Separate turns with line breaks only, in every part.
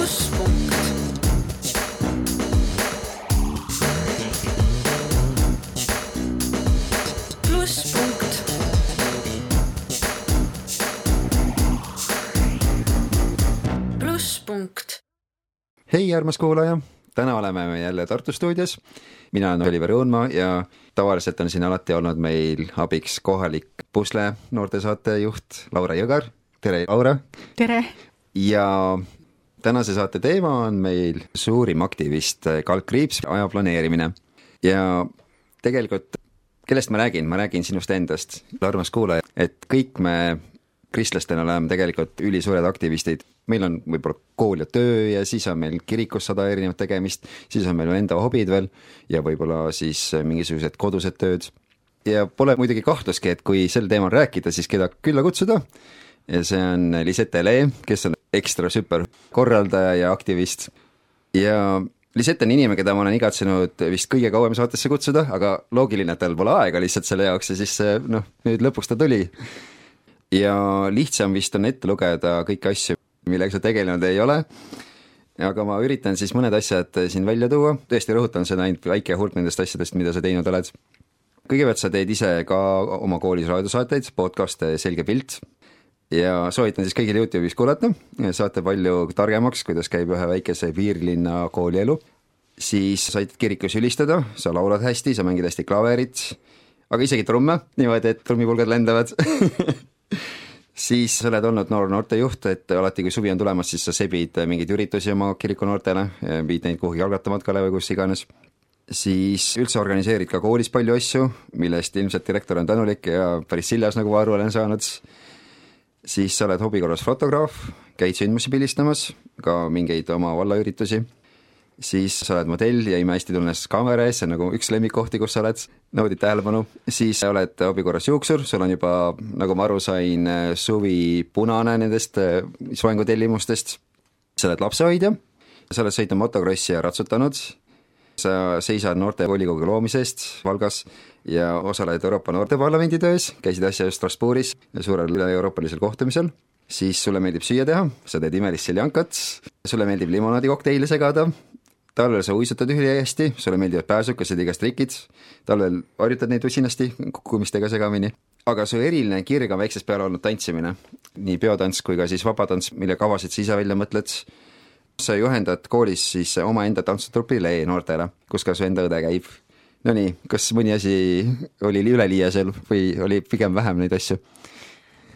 plusspunkt. plusspunkt. plusspunkt.
hei, armas kuulaja, täna oleme me jälle Tartu stuudios. mina olen Oliver Õunmaa ja tavaliselt on siin alati olnud meil abiks kohalik Pusle noortesaate juht Laura Jõgar. tere, Laura.
tere!
ja tänase saate teema on meil suurim aktivist Kalk Kriips, aja planeerimine ja tegelikult kellest ma räägin, ma räägin sinust endast, armas kuulaja, et kõik me kristlastena oleme tegelikult ülisuured aktivistid, meil on võib-olla kool ja töö ja siis on meil kirikus sada erinevat tegemist, siis on meil enda hobid veel ja võib-olla siis mingisugused kodused tööd. ja pole muidugi kahtlustki, et kui sel teemal rääkida, siis keda külla kutsuda. Ja see on Lisette Lee, kes on ekstra super korraldaja ja aktivist ja Lisette on inimene, keda ma olen igatsenud vist kõige kauem saatesse kutsuda, aga loogiline, et tal pole aega lihtsalt selle jaoks ja siis noh, nüüd lõpuks ta tuli. ja lihtsam vist on ette lugeda kõiki asju, millega sa tegelenud ei ole. aga ma üritan siis mõned asjad siin välja tuua, tõesti rõhutan, on ainult väike hulk nendest asjadest, mida sa teinud oled. kõigepealt sa teed ise ka oma koolis raadiosaateid, podcast'e Selge pilt ja soovitan siis kõigil Youtube'is kuulata, saate palju targemaks, kuidas käib ühe väikese piirlinna koolielu. siis sa aitad kirikus ülistada, sa laulad hästi, sa mängid hästi klaverit, aga isegi trumme niimoodi, et trummipulgad lendavad. Siis sa oled olnud noor noortejuht, et alati, kui suvi on tulemas, siis sa sebid mingeid üritusi oma kiriku noortele, viid neid kuhugi jalgrattamatkale või kus iganes. Siis üldse organiseerid ka koolis palju asju, mille eest ilmselt direktor on tänulik ja päris siljas, nagu ma aru olen saanud siis sa oled hobi korras fotograaf, käid sündmusi pildistamas, ka mingeid oma vallaüritusi, siis sa oled modell ja imehästi tunnes kaamera ees, see on nagu üks lemmikkohti, kus sa oled, naudid tähelepanu, siis sa oled hobi korras juuksur, sul on juba, nagu ma aru sain, suvi punane nendest äh, soengutellimustest, sa oled lapsehoidja, sa oled sõitnud motokrossi ja ratsutanud, sa seisad noortevolikogu loomise eest Valgas ja osaled Euroopa Noorteparlamendi töös, käisid äsja just Strasbourgis suurel üle-euroopalisel kohtumisel, siis sulle meeldib süüa teha, sa teed imelist seljankat, sulle meeldib limonaadikokteile segada, talvel sa uisutad ülihästi, sulle meeldivad pääsukesed igast trikid, talvel harjutad neid usinasti kukkumistega segamini, aga su eriline kirg on väiksest peale olnud tantsimine, nii peotants kui ka siis vabatants, mille kavasid sa ise välja mõtled sa juhendad koolis siis omaenda tantsutrupile e-noortele, kus ka su enda õde käib. Nonii, kas mõni asi oli üleliia seal või oli pigem vähem neid asju?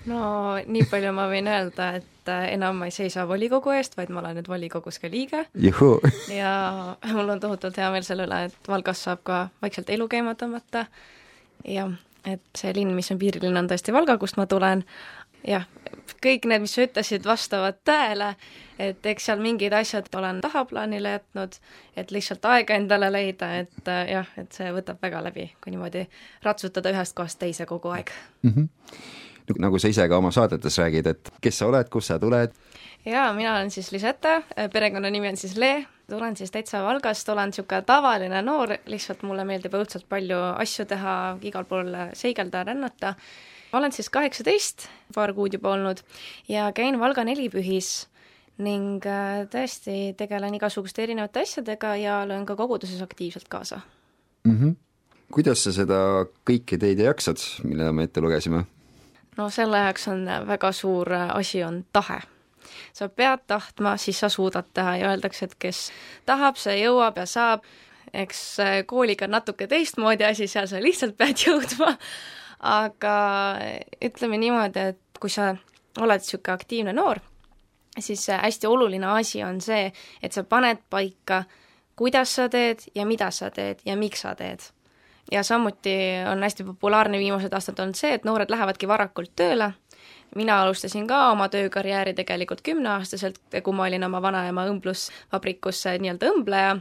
no nii palju ma võin öelda, et äh, enam ma ei seisa volikogu eest, vaid ma olen nüüd volikogus ka liige. Ja mul on tohutult hea meel selle üle, et Valgas saab ka vaikselt elu käima tõmmata. Ja et see linn, mis on piirilinn, on tõesti Valga, kust ma tulen, jah, kõik need, mis sa ütlesid, vastavad tõele, et eks seal mingid asjad olen tahaplaanile jätnud, et lihtsalt aega endale leida, et äh, jah, et see võtab väga läbi, kui niimoodi ratsutada ühest kohast teise kogu aeg.
Nagu sa ise ka oma saadetes räägid, et kes sa oled, kust sa tuled,
jaa, mina olen siis Lisette, perekonnanimi on siis Lee, tulen siis täitsa Valgast, olen niisugune tavaline noor, lihtsalt mulle meeldib õudselt palju asju teha, igal pool seigelda, rännata. Olen siis kaheksateist, paar kuud juba olnud ja käin Valga nelipühis ning äh, tõesti tegelen igasuguste erinevate asjadega ja löön ka koguduses aktiivselt kaasa
mm. -hmm. kuidas sa seda kõike teed ja jaksad, mille me ette lugesime?
no selle jaoks on väga suur asi, on tahe. sa pead tahtma, siis sa suudad teha ja öeldakse, et kes tahab, see jõuab ja saab. eks kooliga on natuke teistmoodi asi, seal sa lihtsalt pead jõudma. Aga ütleme niimoodi, et kui sa oled niisugune aktiivne noor, siis hästi oluline asi on see, et sa paned paika, kuidas sa teed ja mida sa teed ja miks sa teed. Ja samuti on hästi populaarne viimased aastad olnud see, et noored lähevadki varakult tööle, mina alustasin ka oma töökarjääri tegelikult kümneaastaselt, kui ma olin oma vanaema õmblusvabrikus nii-öelda õmbleja,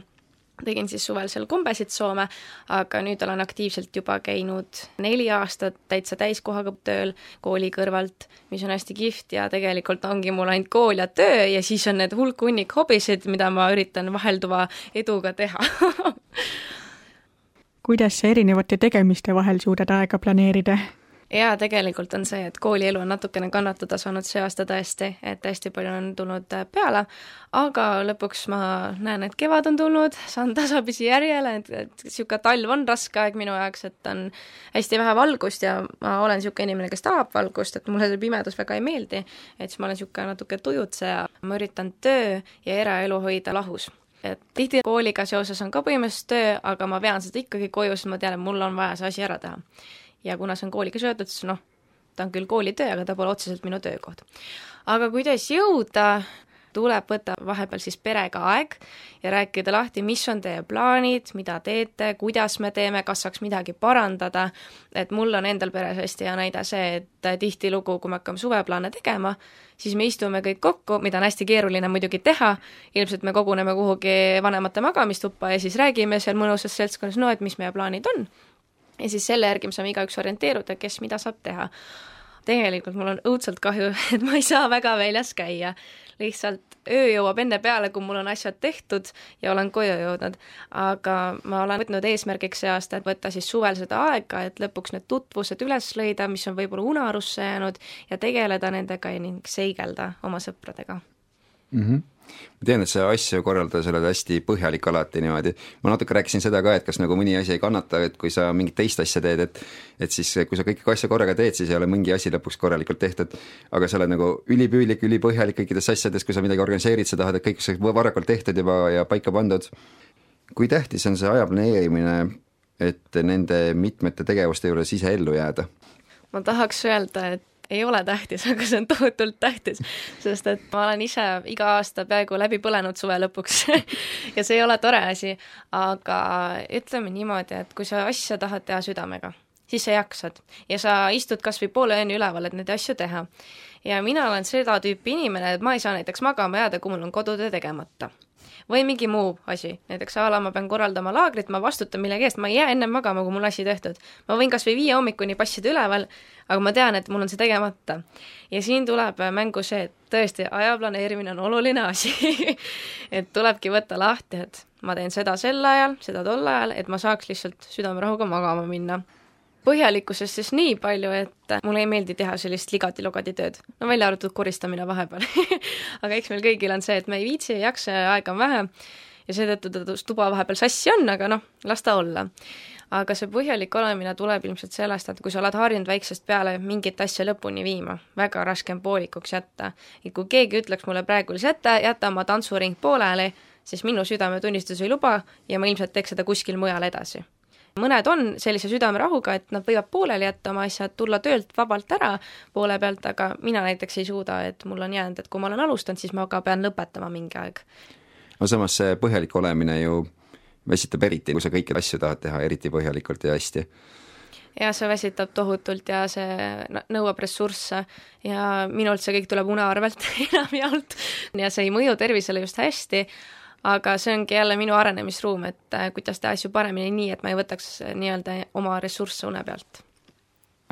tegin siis suvel seal kombesid Soome, aga nüüd olen aktiivselt juba käinud neli aastat täitsa täiskohaga tööl kooli kõrvalt, mis on hästi kihvt ja tegelikult ongi mul ainult kool ja töö ja siis on need hulk hunnik hobisid, mida ma üritan vahelduva eduga teha
kuidas sa erinevate tegemiste vahel suudad aega planeerida?
Jaa, tegelikult on see, et koolielu on natukene kannatada saanud see aasta tõesti, et hästi palju on tulnud äh, peale, aga lõpuks ma näen, et kevad on tulnud, saan tasapisi järjele, et, et niisugune talv on raske aeg minu jaoks, et on hästi vähe valgust ja ma olen niisugune inimene, kes tahab valgust, et mulle see pimedus väga ei meeldi, et siis ma olen niisugune natuke tujutseja, ma üritan töö ja eraelu hoida lahus. Et tihti kooliga seoses on ka põhimõtteliselt töö, aga ma vean seda ikkagi koju, sest ma tean, et mul on vaja see asi ära teha ja kuna see on kooliga seotud, siis noh, ta on küll koolitöö, aga ta pole otseselt minu töökoht. aga kuidas jõuda, tuleb võtta vahepeal siis perega aeg ja rääkida lahti, mis on teie plaanid, mida teete, kuidas me teeme, kas saaks midagi parandada, et mul on endal peres hästi hea näide see, et tihtilugu, kui me hakkame suveplaane tegema, siis me istume kõik kokku, mida on hästi keeruline muidugi teha, ilmselt me koguneme kuhugi vanemate magamistuppa ja siis räägime seal mõnusas seltskonnas, no et mis meie plaanid on ja siis selle järgi me saame igaüks orienteeruda, kes mida saab teha. tegelikult mul on õudselt kahju, et ma ei saa väga väljas käia. lihtsalt öö jõuab enne peale, kui mul on asjad tehtud ja olen koju jõudnud. aga ma olen võtnud eesmärgiks see aasta, et võtta siis suvel seda aega, et lõpuks need tutvused üles leida, mis on võib-olla unarusse jäänud ja tegeleda nendega ning seigelda oma sõpradega
mm. -hmm ma tean, et sa asju korraldada, sa oled hästi põhjalik alati niimoodi. ma natuke rääkisin seda ka, et kas nagu mõni asi ei kannata, et kui sa mingit teist asja teed, et et siis, kui sa kõiki asju korraga teed, siis ei ole mingi asi lõpuks korralikult tehtud. aga sa oled nagu ülipüüdlik, ülipõhjalik kõikides asjades, kui sa midagi organiseerid, sa tahad, et kõik saaks varakult tehtud juba ja paika pandud. kui tähtis on see aja planeerimine, et nende mitmete tegevuste juures ise ellu jääda?
ma tahaks öelda, et ei ole tähtis, aga see on tohutult tähtis, sest et ma olen ise iga aasta peaaegu läbi põlenud suve lõpuks ja see ei ole tore asi, aga ütleme niimoodi, et kui sa asja tahad teha südamega, siis sa jaksad ja sa istud kas või poole ööni üleval, et neid asju teha. ja mina olen seda tüüpi inimene, et ma ei saa näiteks magama jääda, kui mul on kodutöö tegemata või mingi muu asi, näiteks a la ma pean korraldama laagrit, ma vastutan millegi eest, ma ei jää ennem magama, kui mul asi tehtud. ma võin kas või viie hommikuni passida üleval, aga ma tean, et mul on see tegemata. ja siin tuleb mängu see, et tõesti, aja planeerimine on oluline asi et tulebki võtta lahti, et ma teen seda sel ajal, seda tol ajal, et ma saaks lihtsalt südamerahuga magama minna põhjalikkusest siis nii palju, et mulle ei meeldi teha sellist ligati-logati tööd, no välja arvatud koristamine vahepeal aga eks meil kõigil on see, et me ei viitsi, ei jaksa ja aega on vähe ja seetõttu tuba vahepeal sassi on, aga noh, las ta olla. aga see põhjalik olemine tuleb ilmselt sellest, et kui sa oled harjunud väiksest peale mingit asja lõpuni viima, väga raske on poolikuks jätta. et kui keegi ütleks mulle praegu jäta, jäta oma tantsuring pooleli, siis minu südametunnistus ei luba ja ma ilmselt teeks seda kuskil mujal edasi mõned on sellise südamerahuga, et nad võivad pooleli jätta oma asjad, tulla töölt vabalt ära poole pealt, aga mina näiteks ei suuda, et mul on jäänud, et kui ma olen alustanud, siis ma ka pean lõpetama mingi aeg.
no samas see põhjalik olemine ju väsitab eriti, kui sa kõiki asju tahad teha eriti põhjalikult ja hästi
ja see väsitab tohutult ja see nõuab ressursse ja minult see kõik tuleb une arvelt enamjaolt ja see ei mõju tervisele just hästi, aga see ongi jälle minu arenemisruum, et äh, kuidas teha asju paremini nii, et ma ei võtaks äh, nii-öelda oma ressursse une pealt.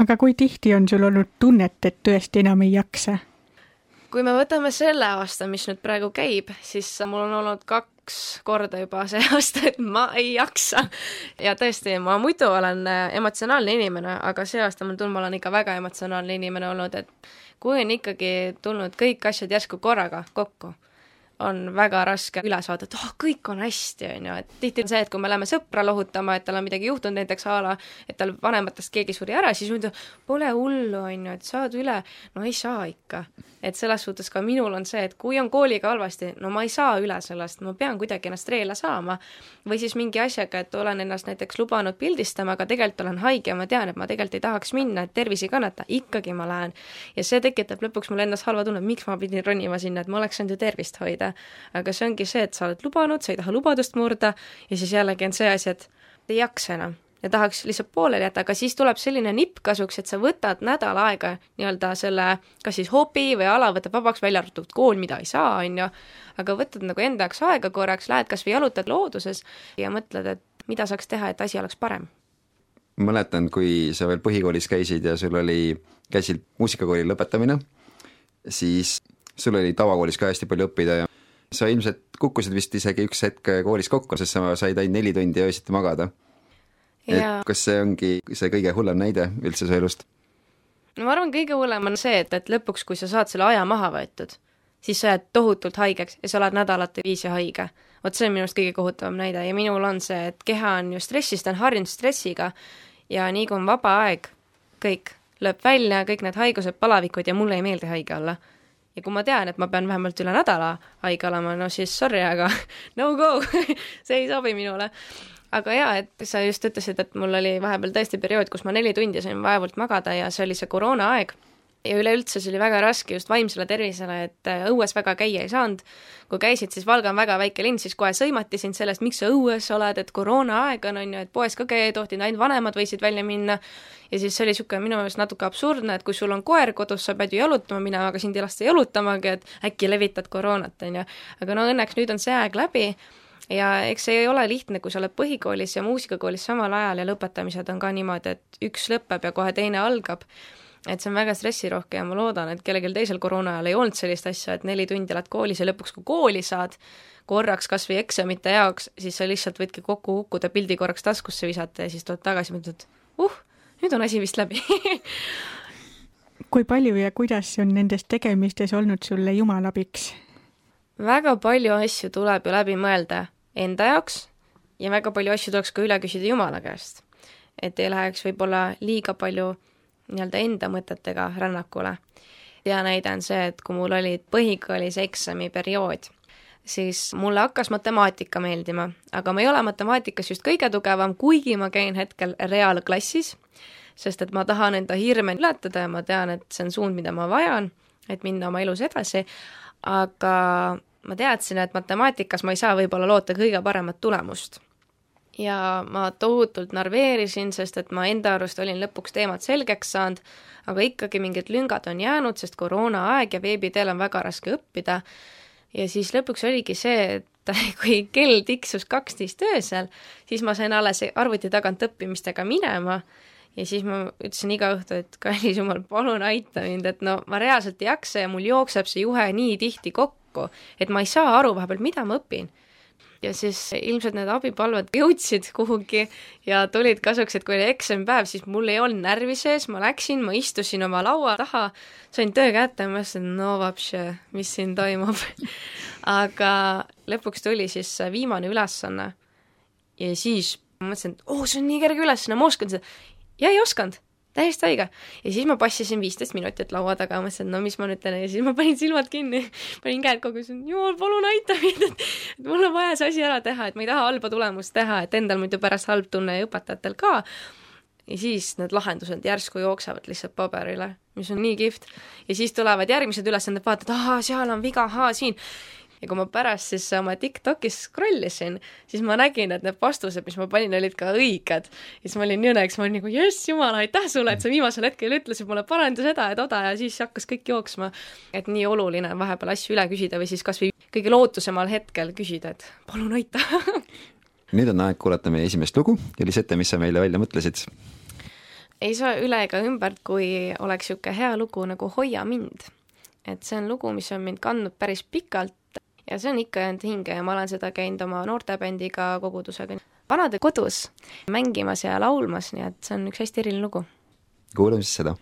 aga kui tihti on sul olnud tunnet, et tõesti enam ei jaksa?
kui me võtame selle aasta, mis nüüd praegu käib, siis mul on olnud kaks korda juba see aasta, et ma ei jaksa. ja tõesti, ma muidu olen äh, emotsionaalne inimene, aga see aasta mul tundub, ma olen ikka väga emotsionaalne inimene olnud, et kui on ikkagi tulnud kõik asjad järsku korraga kokku on väga raske üle saada, et oh, kõik on hästi, on ju, et tihti on see, et kui me läheme sõpra lohutama, et tal on midagi juhtunud, näiteks a la, et tal vanematest keegi suri ära, siis mõtled, pole hullu, on ju, et saad üle, no ei saa ikka. et selles suhtes ka minul on see, et kui on kooliga halvasti, no ma ei saa üle sellest, ma pean kuidagi ennast reele saama. või siis mingi asjaga, et olen ennast näiteks lubanud pildistama, aga tegelikult olen haige ja ma tean, et ma tegelikult ei tahaks minna, et tervis ei kannata, ikkagi ma lähen. ja see tekitab lõpuks mul endas halva tunne, miks ma pidin ronima sinna, et ma oleks saanud ju tervist hoida aga see ongi see, et sa oled lubanud, sa ei taha lubadust murda ja siis jällegi on see asi, et ei jaksa enam ja tahaks lihtsalt pooleli jätta, aga siis tuleb selline nipp kasuks, et sa võtad nädal aega nii-öelda selle kas siis hobi või ala võtab vabaks, välja arvatud kool, mida ei saa, on ju, aga võtad nagu enda jaoks aega korraks, lähed kas või jalutad looduses ja mõtled, et mida saaks teha, et asi oleks parem.
mäletan, kui sa veel põhikoolis käisid ja sul oli käsil muusikakooli lõpetamine, siis sul oli tavakoolis ka hästi palju õppida ja sa ilmselt kukkusid vist isegi üks hetk koolis kokku, sest sa said ainult neli tundi öösiti magada. et kas see ongi see kõige hullem näide üldse su elust?
no ma arvan, kõige hullem on see, et, et lõpuks, kui sa saad selle aja maha võetud, siis sa jääd tohutult haigeks ja sa oled nädalate viisi haige. vot see on minu arust kõige kohutavam näide ja minul on see, et keha on ju stressis, ta on harjunud stressiga ja nii kui on vaba aeg, kõik lööb välja, kõik need haigused, palavikud ja mulle ei meeldi haige olla. Ja kui ma tean, et ma pean vähemalt üle nädala haige olema, no siis sorry, aga no go see ei sobi minule aga jaa, et sa just ütlesid, et mul oli vahepeal tõesti periood, kus ma neli tundi sain vaevalt magada ja see oli see koroonaaeg. Ja üleüldse see oli väga raske just vaimsele tervisele, et äh, õues väga käia ei saanud. kui käisid, siis Valga on väga väike linn, siis kohe sõimati sind sellest, miks sa õues oled, et koroonaaeg on, on ju, et poes ka käia ei tohtinud, ainult vanemad võisid välja minna. ja siis see oli niisugune minu meelest natuke absurdne, et kui sul on koer kodus, sa pead ju jalutama minema, aga sind ei lasta jalutamagi, et äkki levitad koroonat, on ju. aga no õnneks nüüd on see aeg läbi ja eks see ei ole lihtne, kui sa oled põhikoolis ja muusikakoolis samal ajal ja lõpetamised on ka niimoodi, et üks lõpeb ja kohe teine algab. Et see on väga stressirohke ja ma loodan, et kellelgi teisel koroona ajal ei olnud sellist asja, et neli tundi oled koolis ja lõpuks, kui kooli saad, korraks kas või eksamite jaoks, siis sa lihtsalt võidki kokku kukkuda, pildi korraks taskusse visata ja siis tuled tagasi mõtled, uh, nüüd on asi vist läbi
kui palju ja kuidas on nendes tegemistes olnud sulle Jumal abiks?
väga palju asju tuleb ju läbi mõelda enda jaoks ja väga palju asju tuleks ka üle küsida Jumala käest. et ei läheks võib-olla liiga palju nii-öelda enda mõtetega rännakule. hea näide on see, et kui mul olid põhikoolis eksamiperiood, siis mulle hakkas matemaatika meeldima, aga ma ei ole matemaatikas just kõige tugevam, kuigi ma käin hetkel reaalklassis, sest et ma tahan enda hirme ületada ja ma tean, et see on suund, mida ma vajan, et minna oma elus edasi, aga ma teadsin, et matemaatikas ma ei saa võib-olla loota kõige paremat tulemust. Ja ma tohutult narveerisin, sest et ma enda arust olin lõpuks teemad selgeks saanud, aga ikkagi mingid lüngad on jäänud, sest koroonaaeg ja veebi teel on väga raske õppida, ja siis lõpuks oligi see, et kui kell tiksus kaksteist öösel, siis ma sain alles arvuti tagant õppimistega minema ja siis ma ütlesin iga õhtu, et kallis jumal, palun aita mind, et no ma reaalselt ei jaksa ja mul jookseb see juhe nii tihti kokku, et ma ei saa aru vahepeal, mida ma õpin. Ja siis ilmselt need abipalved jõudsid kuhugi ja tulid kasuks, et kui oli eksamipäev, siis mul ei olnud närvi sees, ma läksin, ma istusin oma laua taha, sain töö kätte ja mõtlesin, no vapše, mis siin toimub aga lõpuks tuli siis viimane ülesanne ja siis ma mõtlesin, et oo oh,, see on nii kerge ülesanne, ma oskan seda. ja ei osanud täiesti õige. ja siis ma passisin viisteist minutit laua taga, mõtlesin, no mis ma nüüd teen ja siis ma panin silmad kinni, panin käed kokku, ütlesin, jumal, palun aita mind, et et mul on vaja see asi ära teha, et ma ei taha halba tulemust teha, et endal muidu pärast halb tunne ja õpetajatel ka. ja siis need lahendused järsku jooksevad lihtsalt paberile, mis on nii kihvt. ja siis tulevad järgmised ülesanded, vaatad, ahaa, seal on viga, ahaa, siin ja kui ma pärast siis oma TikTokis scroll isin, siis ma nägin, et need vastused, mis ma panin, olid ka õiged. ja siis ma olin nii õnneks, ma olin nagu jess, jumal, aitäh sulle, et sa viimasel hetkel ütlesid mulle paranda seda ja toda ja siis hakkas kõik jooksma. et nii oluline on vahepeal asju üle küsida või siis kas või kõige lootusemal hetkel küsida, et palun aita
nüüd on aeg kuulata meie esimest lugu ja Lisette, mis sa meile välja mõtlesid?
ei saa üle ega ümber, kui oleks niisugune hea lugu nagu Hoia mind. et see on lugu, mis on mind kandnud päris pikalt ja see on ikka jäänud hinge ja ma olen seda käinud oma noortebändiga kogudusega vanade kodus mängimas ja laulmas, nii et see on üks hästi eriline lugu.
kuulame siis seda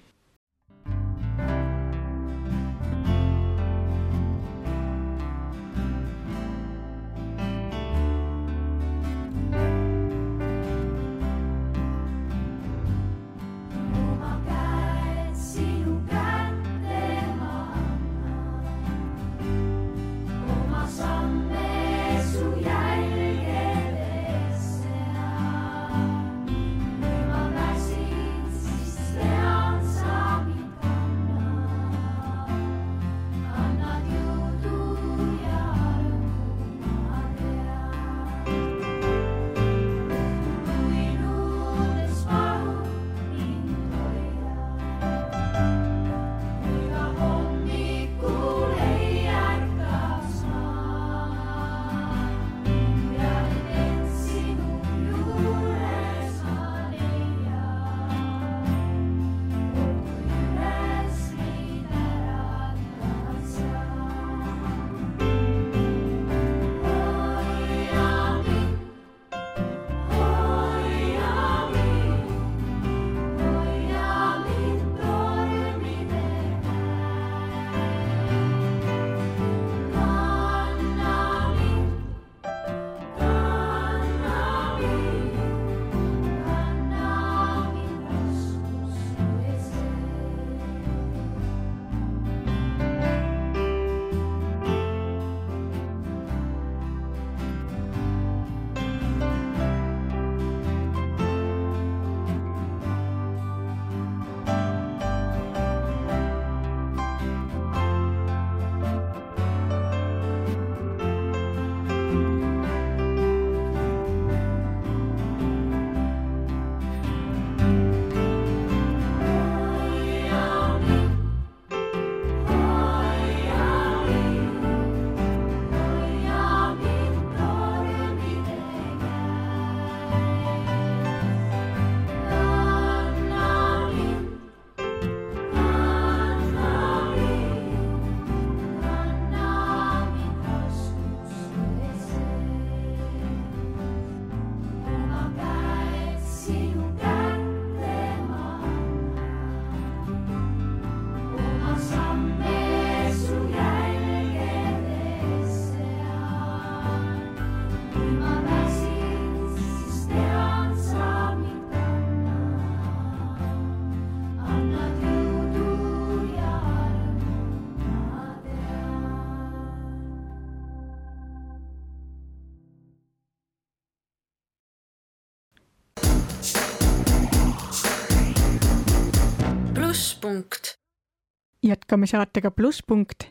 jätkame saatega Plusspunkt.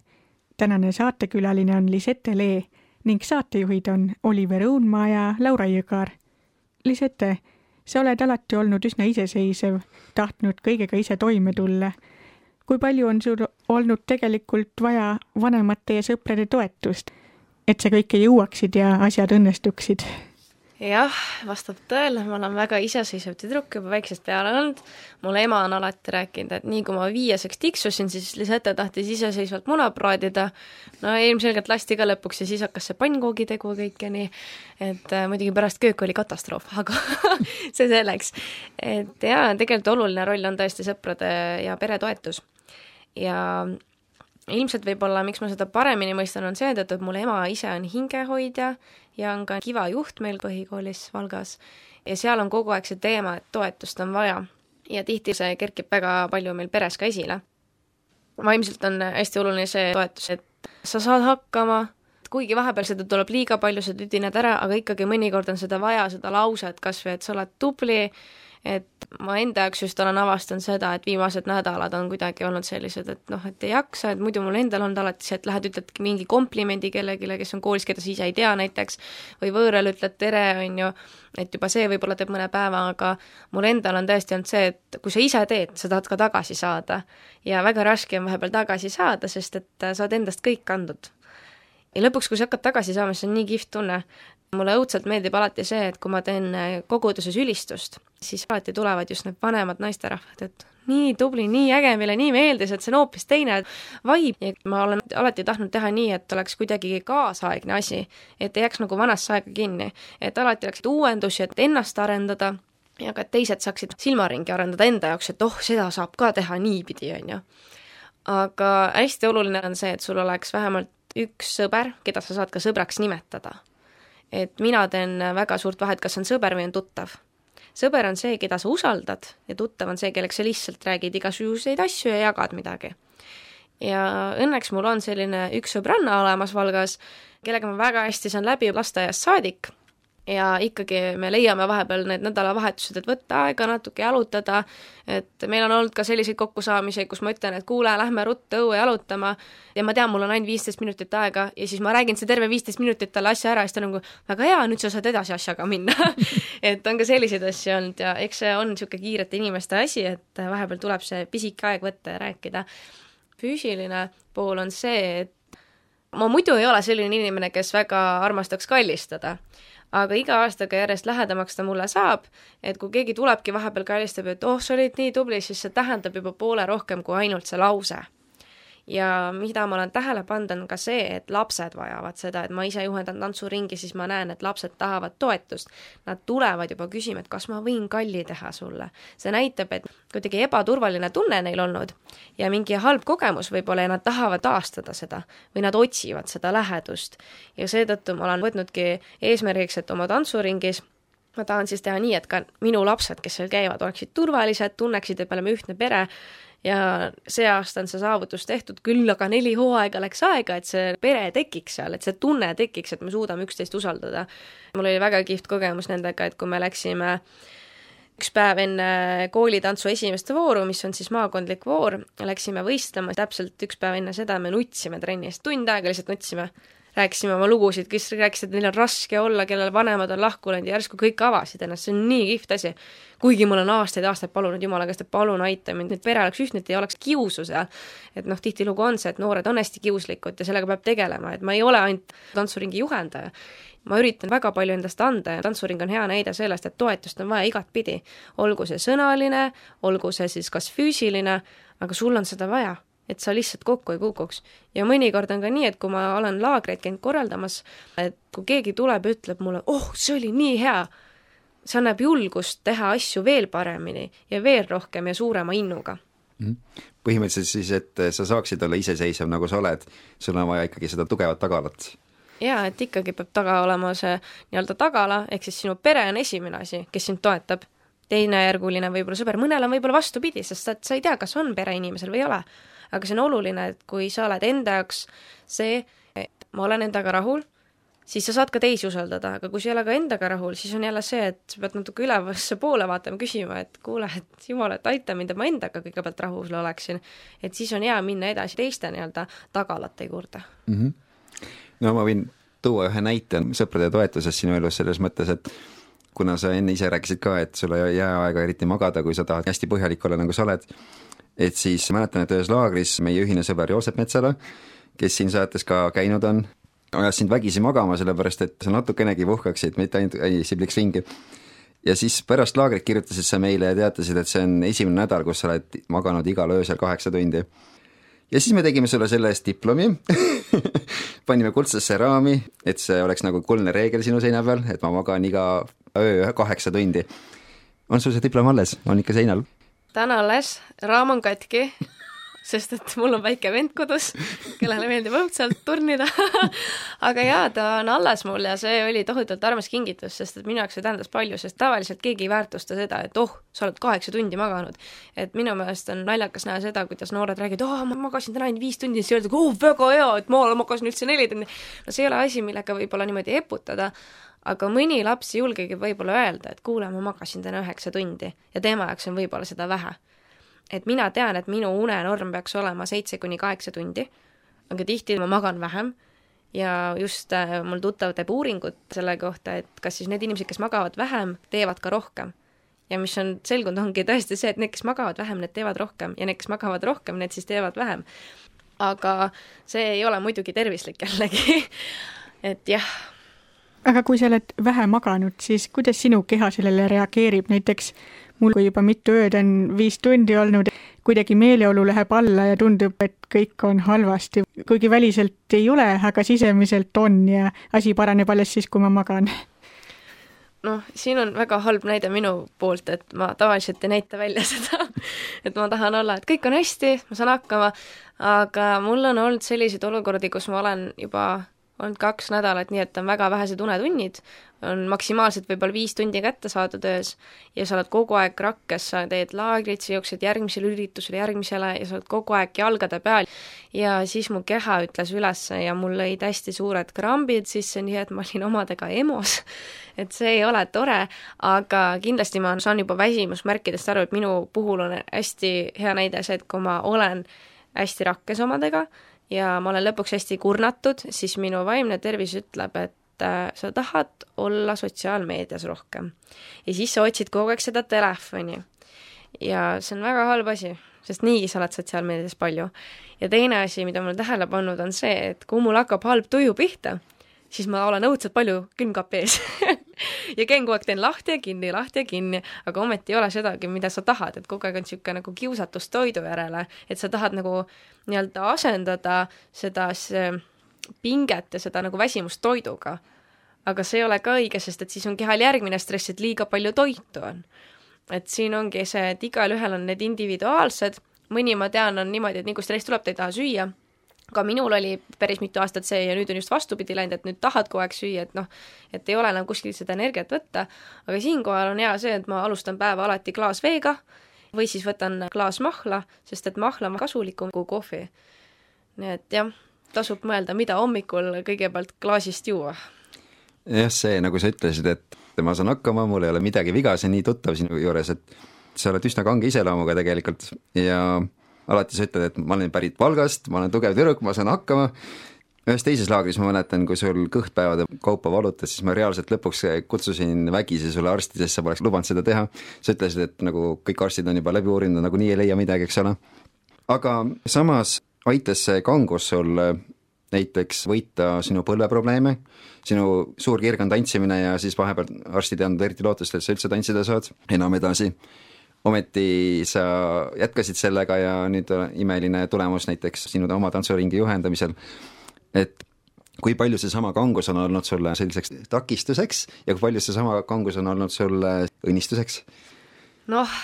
tänane saatekülaline on Lisette Lee ning saatejuhid on Oliver Õunmaa ja Laura Jõgar. Lisette, sa oled alati olnud üsna iseseisev, tahtnud kõigega ise toime tulla. kui palju on sul olnud tegelikult vaja vanemate ja sõprade toetust, et sa kõike jõuaksid ja asjad õnnestuksid?
Jah, vastab tõele, ma olen väga iseseisev tüdruk juba väiksest peale olnud. mulle ema on alati rääkinud, et nii kui ma viieseks tiksusin, siis Lisette tahtis iseseisvalt muna praadida. no ilmselgelt lasti ka lõpuks ja siis hakkas see pannkoogitegu kõik ja nii. et äh, muidugi pärast köök oli katastroof, aga see selleks. et jaa, tegelikult oluline roll on tõesti sõprade ja pere toetus. ja ilmselt võib-olla, miks ma seda paremini mõistan, on seetõttu, et mul ema ise on hingehoidja ja on ka Kiva juht meil põhikoolis Valgas ja seal on kogu aeg see teema, et toetust on vaja. ja tihti see kerkib väga palju meil peres ka esile. vaimselt on hästi oluline see toetus, et sa saad hakkama, kuigi vahepeal seda tuleb liiga palju, sa tüdined ära, aga ikkagi mõnikord on seda vaja, seda lauset kas või, et sa oled tubli, et ma enda jaoks just olen avastanud seda, et viimased nädalad on kuidagi olnud sellised, et noh, et ei jaksa, et muidu mul endal olnud alati see, et lähed, ütled mingi komplimendi kellelegi, kes on koolis, keda sa ise ei tea näiteks, või võõrale ütled tere, on ju, et juba see võib-olla teeb mõne päeva, aga mul endal on tõesti olnud see, et kui sa ise teed, sa tahad ka tagasi saada. ja väga raske on vahepeal tagasi saada, sest et sa oled endast kõik andnud ja lõpuks, kui sa hakkad tagasi saama, siis on nii kihvt tunne mulle õudselt meeldib alati see, et kui ma teen äh, koguduses ülistust, siis alati tulevad just need vanemad naisterahvad, et nii tubli, nii äge, meile nii meeldis, et see on hoopis teine vibe ja ma olen alati tahtnud teha nii, et oleks kuidagi kaasaegne asi, et ei jääks nagu vanasse aega kinni. et alati oleks uuendusi, et ennast arendada ja ka, teised saaksid silmaringi arendada enda jaoks, et oh, seda saab ka teha niipidi, on ju. aga hästi oluline on see, et sul oleks vähemalt üks sõber, keda sa saad ka sõbraks nimetada et mina teen väga suurt vahet, kas on sõber või on tuttav. sõber on see, keda sa usaldad ja tuttav on see, kellega sa lihtsalt räägid igasuguseid asju ja jagad midagi. ja õnneks mul on selline üks sõbranna olemas Valgas, kellega ma väga hästi saan läbi lasteaiast saadik ja ikkagi me leiame vahepeal need nädalavahetused, et võtta aega natuke jalutada, et meil on olnud ka selliseid kokkusaamisi, kus ma ütlen, et kuule, lähme ruttu õue jalutama. Ja ma tean, mul on ainult viisteist minutit aega ja siis ma räägin see terve viisteist minutit talle asja ära ja siis ta nagu väga hea, nüüd sa saad edasi asjaga minna. Et on ka selliseid asju olnud ja eks see on niisugune kiirete inimeste asi, et vahepeal tuleb see pisike aeg võtta ja rääkida. füüsiline pool on see, et ma muidu ei ole selline inimene, kes väga armastaks kallistada aga iga aastaga järjest lähedamaks ta mulle saab, et kui keegi tulebki vahepeal kallistab, et oh, sa olid nii tubli, siis see tähendab juba poole rohkem kui ainult see lause ja mida ma olen tähele pannud, on ka see, et lapsed vajavad seda, et ma ise juhendan tantsuringi, siis ma näen, et lapsed tahavad toetust. Nad tulevad juba küsima, et kas ma võin kalli teha sulle. see näitab, et kuidagi ebaturvaline tunne neil olnud ja mingi halb kogemus võib-olla ja nad tahavad taastada seda või nad otsivad seda lähedust. ja seetõttu ma olen võtnudki eesmärgiks, et oma tantsuringis ma tahan siis teha nii, et ka minu lapsed, kes seal käivad, oleksid turvalised, tunneksid, et me oleme ühtne pere ja see aasta on see saavutus tehtud, küll aga neli hooaega läks aega, et see pere tekiks seal, et see tunne tekiks, et me suudame üksteist usaldada. mul oli väga kihvt kogemus nendega, et kui me läksime üks päev enne koolitantsu esimest vooru, mis on siis maakondlik voor, läksime võistlema, täpselt üks päev enne seda me nutsime trennis, tund aega lihtsalt nutsime rääkisime oma lugusid, kes rääkisid, et neil on raske olla, kellel vanemad on lahku läinud ja järsku kõik avasid ennast, see on nii kihvt asi. kuigi ma olen aastaid-aastaid palunud Jumala käest, et palun aita mind, et pere oleks ühtne, et ei oleks kiusu seal. et noh, tihtilugu on see, et noored on hästi kiuslikud ja sellega peab tegelema, et ma ei ole ainult tantsuringi juhendaja. ma üritan väga palju endast anda ja tantsuring on hea näide sellest, et toetust on vaja igatpidi. olgu see sõnaline, olgu see siis kas füüsiline, aga sul on seda vaja et sa lihtsalt kokku ei kukuks. ja mõnikord on ka nii, et kui ma olen laagreid käinud korraldamas, et kui keegi tuleb ja ütleb mulle, oh, see oli nii hea, see annab julgust teha asju veel paremini ja veel rohkem ja suurema innuga
mhm. põhimõtteliselt siis, et sa saaksid olla iseseisev, nagu sa oled, sul on vaja ikkagi seda tugevat tagalat.
jaa, et ikkagi peab taga olema see nii-öelda tagala, ehk siis sinu pere on esimene asi, kes sind toetab, teisejärguline võib-olla sõber, mõnel on võib-olla vastupidi, sest sa, sa ei tea, kas on pereinimesel või ei ole aga see on oluline, et kui sa oled enda jaoks see, et ma olen endaga rahul, siis sa saad ka teisi usaldada, aga kui sa ei ole ka endaga rahul, siis on jälle see, et sa pead natuke ülevasse poole vaatama, küsima, et kuule, et jumal, et aita mind, et ma endaga kõigepealt rahul oleksin. et siis on hea minna edasi teiste nii-öelda tagalate juurde
mm. -hmm. no ma võin tuua ühe näite sõprade toetusest sinu elus selles mõttes, et kuna sa enne ise rääkisid ka, et sul ei jää aega eriti magada, kui sa tahad hästi põhjalik olla, nagu sa oled, et siis mäletan, et ühes laagris meie ühine sõber Joosep Metsala, kes siin saates ka käinud on, ajas sind vägisi magama, sellepärast et sa natukenegi puhkaksid, mitte ainult ei sibliks ringi. ja siis pärast laagrit kirjutasid sa meile ja teatasid, et see on esimene nädal, kus sa oled maganud igal öösel kaheksa tundi. ja siis me tegime sulle selle eest diplomi panime kuldsesse raami, et see oleks nagu kuldne reegel sinu seina peal, et ma magan iga öö kaheksa tundi. on sul see diplom alles, on ikka seinal?
On alles, raam on katki sest et mul on väike vend kodus, kellele meeldib õudselt turnida aga jaa, ta on alles mul ja see oli tohutult armas kingitus, sest et minu jaoks see tähendas palju, sest tavaliselt keegi ei väärtusta seda, et oh, sa oled kaheksa tundi maganud. et minu meelest on naljakas näha seda, kuidas noored räägivad, oh, ma magasin täna ainult viis tundi, siis öeldakse, oh, väga hea, et ma magasin üldse neli tundi. no see ei ole asi, millega võib-olla niimoodi eputada, aga mõni laps ei julgegi võib-olla öelda, et kuule, ma magasin täna üheksa tundi ja tema jaoks on võib-olla seda vähe et mina tean, et minu unenorm peaks olema seitse kuni kaheksa tundi, aga tihti ma magan vähem ja just äh, mul tuttav teeb uuringut selle kohta, et kas siis need inimesed, kes magavad vähem, teevad ka rohkem. ja mis on selgunud, ongi tõesti see, et need, kes magavad vähem, need teevad rohkem ja need, kes magavad rohkem, need siis teevad vähem. aga see ei ole muidugi tervislik jällegi et jah.
Aga kui sa oled vähe maganud, siis kuidas sinu keha sellele reageerib, näiteks mul, kui juba mitu ööd on viis tundi olnud, kuidagi meeleolu läheb alla ja tundub, et kõik on halvasti, kuigi väliselt ei ole, aga sisemiselt on ja asi paraneb alles siis, kui ma magan.
Noh, siin on väga halb näide minu poolt, et ma tavaliselt ei näita välja seda, et ma tahan olla, et kõik on hästi, ma saan hakkama, aga mul on olnud selliseid olukordi, kus ma olen juba olnud kaks nädalat, nii et on väga vähesed unetunnid, on maksimaalselt võib-olla viis tundi kätte saadud öös ja sa oled kogu aeg rakkes, sa teed laagrit, sa jooksed järgmisele üritusele, järgmisele ja sa oled kogu aeg jalgade peal ja siis mu keha ütles üles ja mul lõid hästi suured krambid sisse, nii et ma olin omadega EMO-s. et see ei ole tore, aga kindlasti ma saan juba väsimusmärkidest aru, et minu puhul on hästi hea näide see, et kui ma olen hästi rakkes omadega, ja ma olen lõpuks hästi kurnatud, siis minu vaimne tervis ütleb, et äh, sa tahad olla sotsiaalmeedias rohkem. ja siis sa otsid kogu aeg seda telefoni. ja see on väga halb asi, sest niigi sa oled sotsiaalmeedias palju. ja teine asi, mida ma olen tähele pannud, on see, et kui mul hakkab halb tuju pihta, siis ma olen õudselt palju külmkapi ees ja käin kogu aeg, teen lahti ja kinni, lahti ja kinni, aga ometi ei ole sedagi, mida sa tahad, et kogu aeg on niisugune nagu kiusatus toidu järele, et sa tahad nagu nii-öelda asendada seda pinget ja seda nagu väsimust toiduga. aga see ei ole ka õige, sest et siis on kehal järgmine stress, et liiga palju toitu on. et siin ongi see, et igalühel on need individuaalsed, mõni ma tean, on niimoodi, et nii kui stress tuleb, ta ei taha süüa ka minul oli päris mitu aastat see ja nüüd on just vastupidi läinud, et nüüd tahad kogu aeg süüa, et noh, et ei ole enam kuskilt seda energiat võtta, aga siinkohal on hea see, et ma alustan päeva alati klaas veega või siis võtan klaas mahla, sest et mahl on kasulikum kui kohvi. nii et jah, tasub mõelda, mida hommikul kõigepealt klaasist juua.
jah, see, nagu sa ütlesid, et ma saan hakkama, mul ei ole midagi viga, see on nii tuttav sinu juures, et sa oled üsna kange iseloomuga tegelikult ja alati sa ütled, et ma olen pärit Valgast, ma olen tugev tüdruk, ma saan hakkama, ühes teises laagris ma mäletan, kui sul kõht päevade kaupa valutas, siis ma reaalselt lõpuks kutsusin vägisi sulle arsti, sest sa poleks lubanud seda teha. sa ütlesid, et nagu kõik arstid on juba läbi uurinud, nagunii ei leia midagi, eks ole. aga samas aitas see kangus sul näiteks võita sinu põlveprobleeme, sinu suur kirg on tantsimine ja siis vahepeal arstid ei andnud eriti lootust, et sa üldse tantsida saad enam edasi ometi sa jätkasid sellega ja nüüd imeline tulemus näiteks sinu oma tantsuringi juhendamisel, et kui palju seesama kangus on olnud sulle selliseks takistuseks ja kui palju seesama kangus on olnud sulle õnnistuseks?
noh,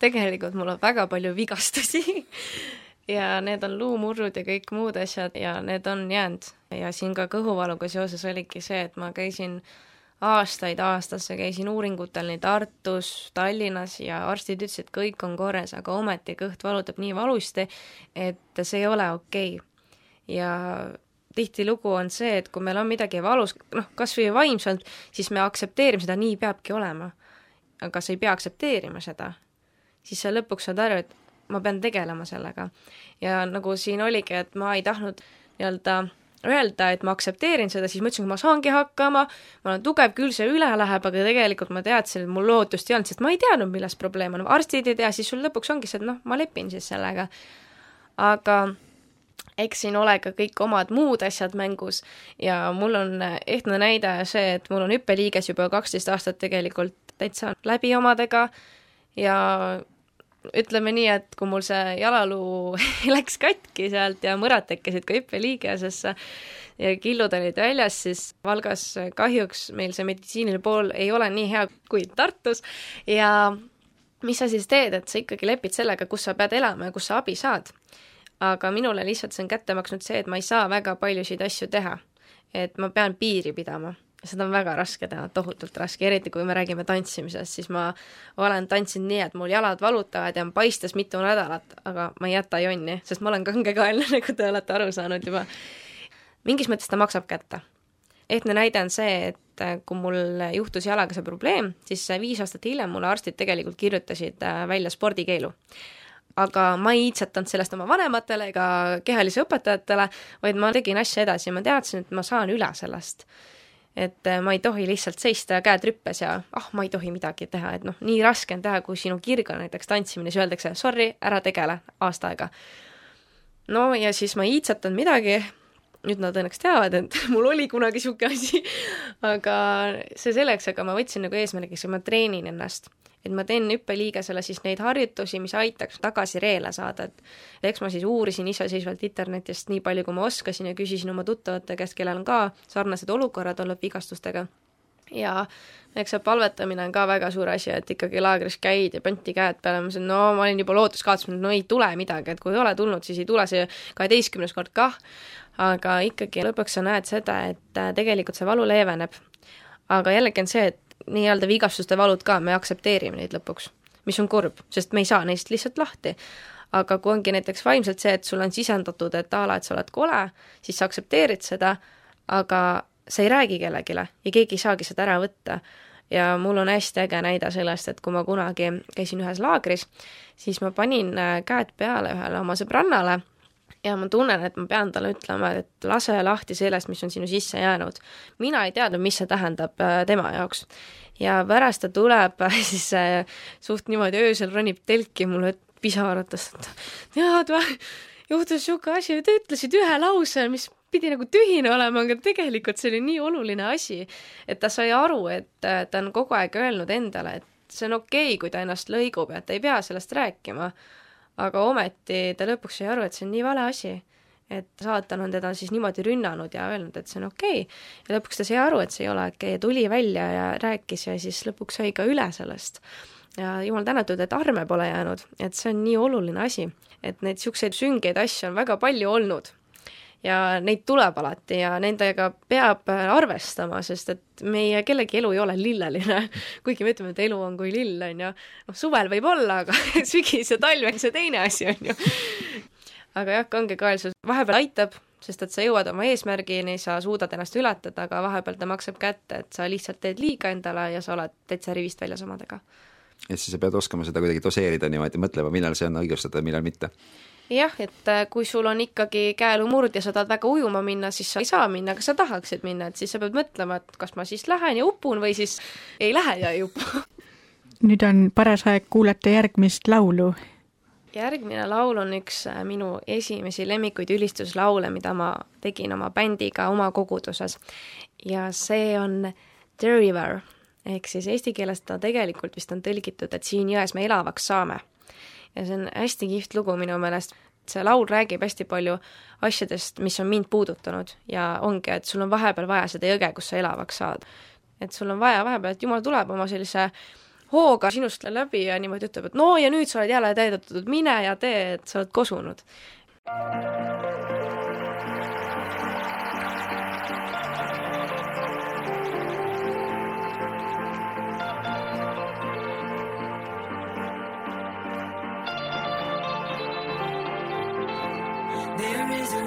tegelikult mul on väga palju vigastusi ja need on luumurrud ja kõik muud asjad ja need on jäänud ja siin ka kõhuvaluga seoses oligi see, et ma käisin aastaid aastasse käisin uuringutel nii Tartus, Tallinnas ja arstid ütlesid, et kõik on korras, aga ometi kõht valutab nii valusti, et see ei ole okei okay. ja tihtilugu on see, et kui meil on midagi valus, noh, kas või vaimselt, siis me aktsepteerime seda, nii peabki olema. aga sa ei pea aktsepteerima seda. siis sa lõpuks saad aru, et ma pean tegelema sellega. ja nagu siin oligi, et ma ei tahtnud nii-öelda öelda, et ma aktsepteerin seda, siis ma ütlesin, et ma saangi hakkama, ma olen tugev, küll see üle läheb, aga tegelikult ma teadsin, et mul lootust ei olnud, sest ma ei teadnud, milles probleem on, arstid ei tea, siis sul lõpuks ongi see, et noh, ma lepin siis sellega. aga eks siin ole ka kõik omad muud asjad mängus ja mul on ehtne näide see, et mul on hüppeliiges juba kaksteist aastat tegelikult täitsa läbi omadega ja ütleme nii, et kui mul see jalaluu läks katki sealt ja mõrad tekkisid ka hüppeliigesesse ja killud olid väljas, siis Valgas kahjuks meil see meditsiiniline pool ei ole nii hea kui Tartus ja mis sa siis teed, et sa ikkagi lepid sellega, kus sa pead elama ja kus sa abi saad. aga minule lihtsalt see on kätte maksnud see, et ma ei saa väga paljusid asju teha. et ma pean piiri pidama seda on väga raske teha, tohutult raske, eriti kui me räägime tantsimisest, siis ma olen tantsinud nii, et mul jalad valutavad ja on paistes mitu nädalat, aga ma ei jäta jonni, sest ma olen kangekaelne, nagu te olete aru saanud juba. mingis mõttes ta maksab kätte. ehtne näide on see, et kui mul juhtus jalaga see probleem, siis viis aastat hiljem mulle arstid tegelikult kirjutasid äh, välja spordikeelu aga ma ei iitsetanud sellest oma vanematele ega kehalise õpetajatele, vaid ma tegin asja edasi, ma teadsin, et ma saan üle sellest et äh, ma ei tohi lihtsalt seista käed rüppes ja ah ma ei tohi midagi teha, et noh, nii raske on teha, kui sinu kirg on näiteks tantsimine, siis öeldakse sorry, ära tegele aasta aega. no ja siis ma ei iitsetanud midagi, nüüd nad õnneks teavad, et mul oli kunagi niisugune asi, aga see selleks, aga ma võtsin nagu eesmärgiks, et ma treenin ennast. Et ma teen hüppeliigesele siis neid harjutusi, mis aitaks tagasi reele saada, et eks ma siis uurisin iseseisvalt internetist nii palju, kui ma oskasin ja küsisin oma tuttavate käest, kellel on ka sarnased olukorrad olnud vigastustega. Ja eks see palvetamine on ka väga suur asi, et ikkagi laagris käid ja panti käed peale, ma mõtlesin, no ma olin juba lootust kaotanud, no ei tule midagi, et kui ei ole tulnud, siis ei tule see kaheteistkümnes kord kah, aga ikkagi lõpuks sa näed seda, et tegelikult see valu leeveneb. aga jällegi on see, et nii-öelda vigastuste valud ka, me aktsepteerime neid lõpuks, mis on kurb, sest me ei saa neist lihtsalt lahti. aga kui ongi näiteks vaimselt see, et sulle on sisendatud, et a la, et sa oled kole, siis sa aktsepteerid seda, aga sa ei räägi kellelegi ja keegi ei saagi seda ära võtta. ja mul on hästi äge näide sellest, et kui ma kunagi käisin ühes laagris, siis ma panin äh, käed peale ühele oma sõbrannale ja ma tunnen, et ma pean talle ütlema, et lase lahti sellest, mis on sinu sisse jäänud. mina ei teadnud, mis see tähendab äh, tema jaoks. ja pärast ta tuleb siis äh, suht niimoodi öösel ronib telki mulle pisarates, et tead või, juhtus niisugune asi, te ütlesite ühe lause, mis pidi nagu tühine olema, aga tegelikult see oli nii oluline asi, et ta sai aru, et äh, ta on kogu aeg öelnud endale, et see on okei okay,, kui ta ennast lõigub ja ta ei pea sellest rääkima. Aga ometi ta lõpuks sai aru, et see on nii vale asi, et saatan on teda siis niimoodi rünnanud ja öelnud, et see on okei. Okay.. ja lõpuks ta sai aru, et see ei ole okei okay ja tuli välja ja rääkis ja siis lõpuks sai ka üle sellest. ja jumal tänatud, et arme pole jäänud, et see on nii oluline asi, et neid niisuguseid süngeid asju on väga palju olnud ja neid tuleb alati ja nendega peab arvestama, sest et meie kellegi elu ei ole lilleline. kuigi me ütleme, et elu on kui lill, on ju. noh, suvel võib olla, aga sügis ja talv on see teine asi, on ju. aga jah, kangekaelsus vahepeal aitab, sest et sa jõuad oma eesmärgini, sa suudad ennast ületada, aga vahepeal ta maksab kätte, et sa lihtsalt teed liiga endale ja sa oled täitsa rivist väljas omadega.
et siis sa pead oskama seda kuidagi doseerida niimoodi, mõtlema, millal see on õigustatud, millal mitte
jah, et äh, kui sul on ikkagi käelumurd ja sa tahad väga ujuma minna, siis sa ei saa minna, aga sa tahaksid minna, et siis sa pead mõtlema, et kas ma siis lähen ja upun või siis ei lähe ja ei upu.
nüüd on paras aeg kuulata järgmist laulu.
järgmine laul on üks äh, minu esimesi lemmikuid ülistuslaule, mida ma tegin oma bändiga oma koguduses. ja see on The River ehk siis eesti keeles ta tegelikult vist on tõlgitud, et siin jões me elavaks saame ja see on hästi kihvt lugu minu meelest. see laul räägib hästi palju asjadest, mis on mind puudutanud ja ongi, et sul on vahepeal vaja seda jõge, kus sa elavaks saad. et sul on vaja vahepeal, et jumal tuleb oma sellise hooga sinust läbi ja niimoodi ütleb, et no ja nüüd sa oled jälle täidetud, mine ja tee, et sa oled kosunud.
There is a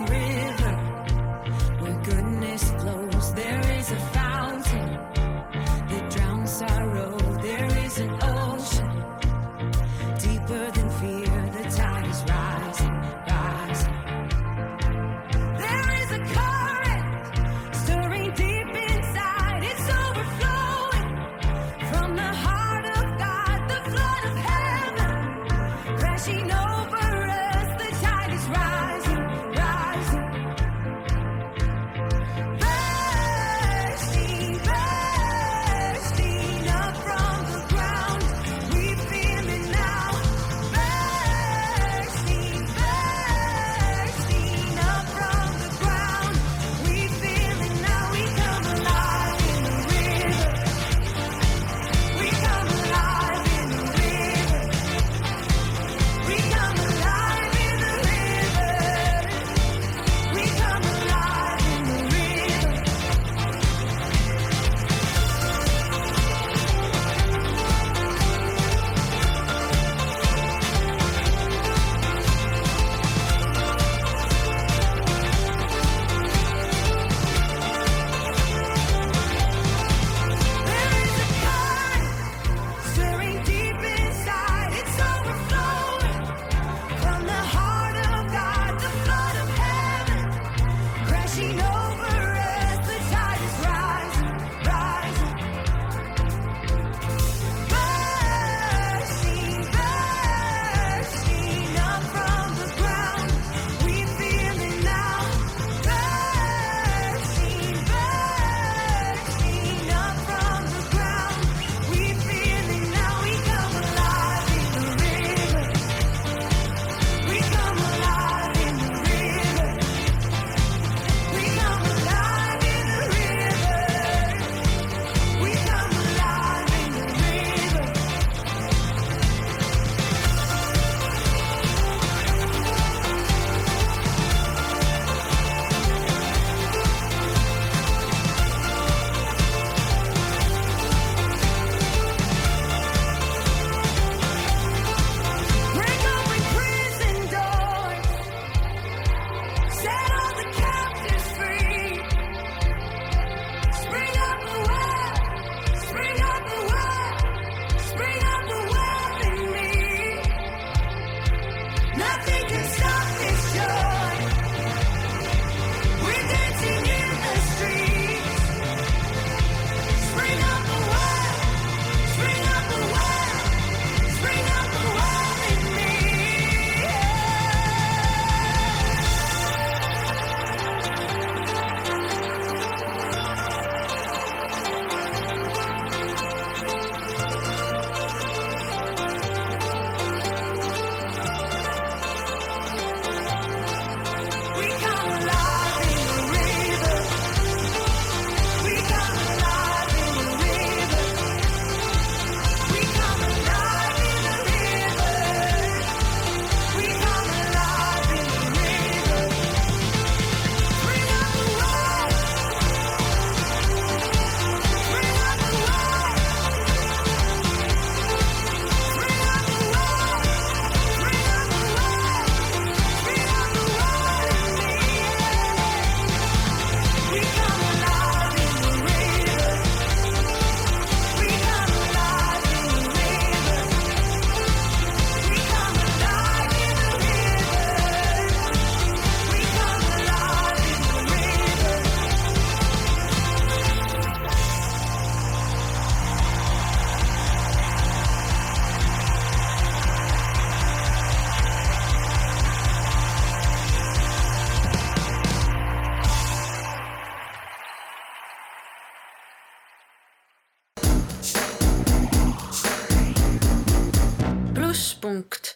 pluss..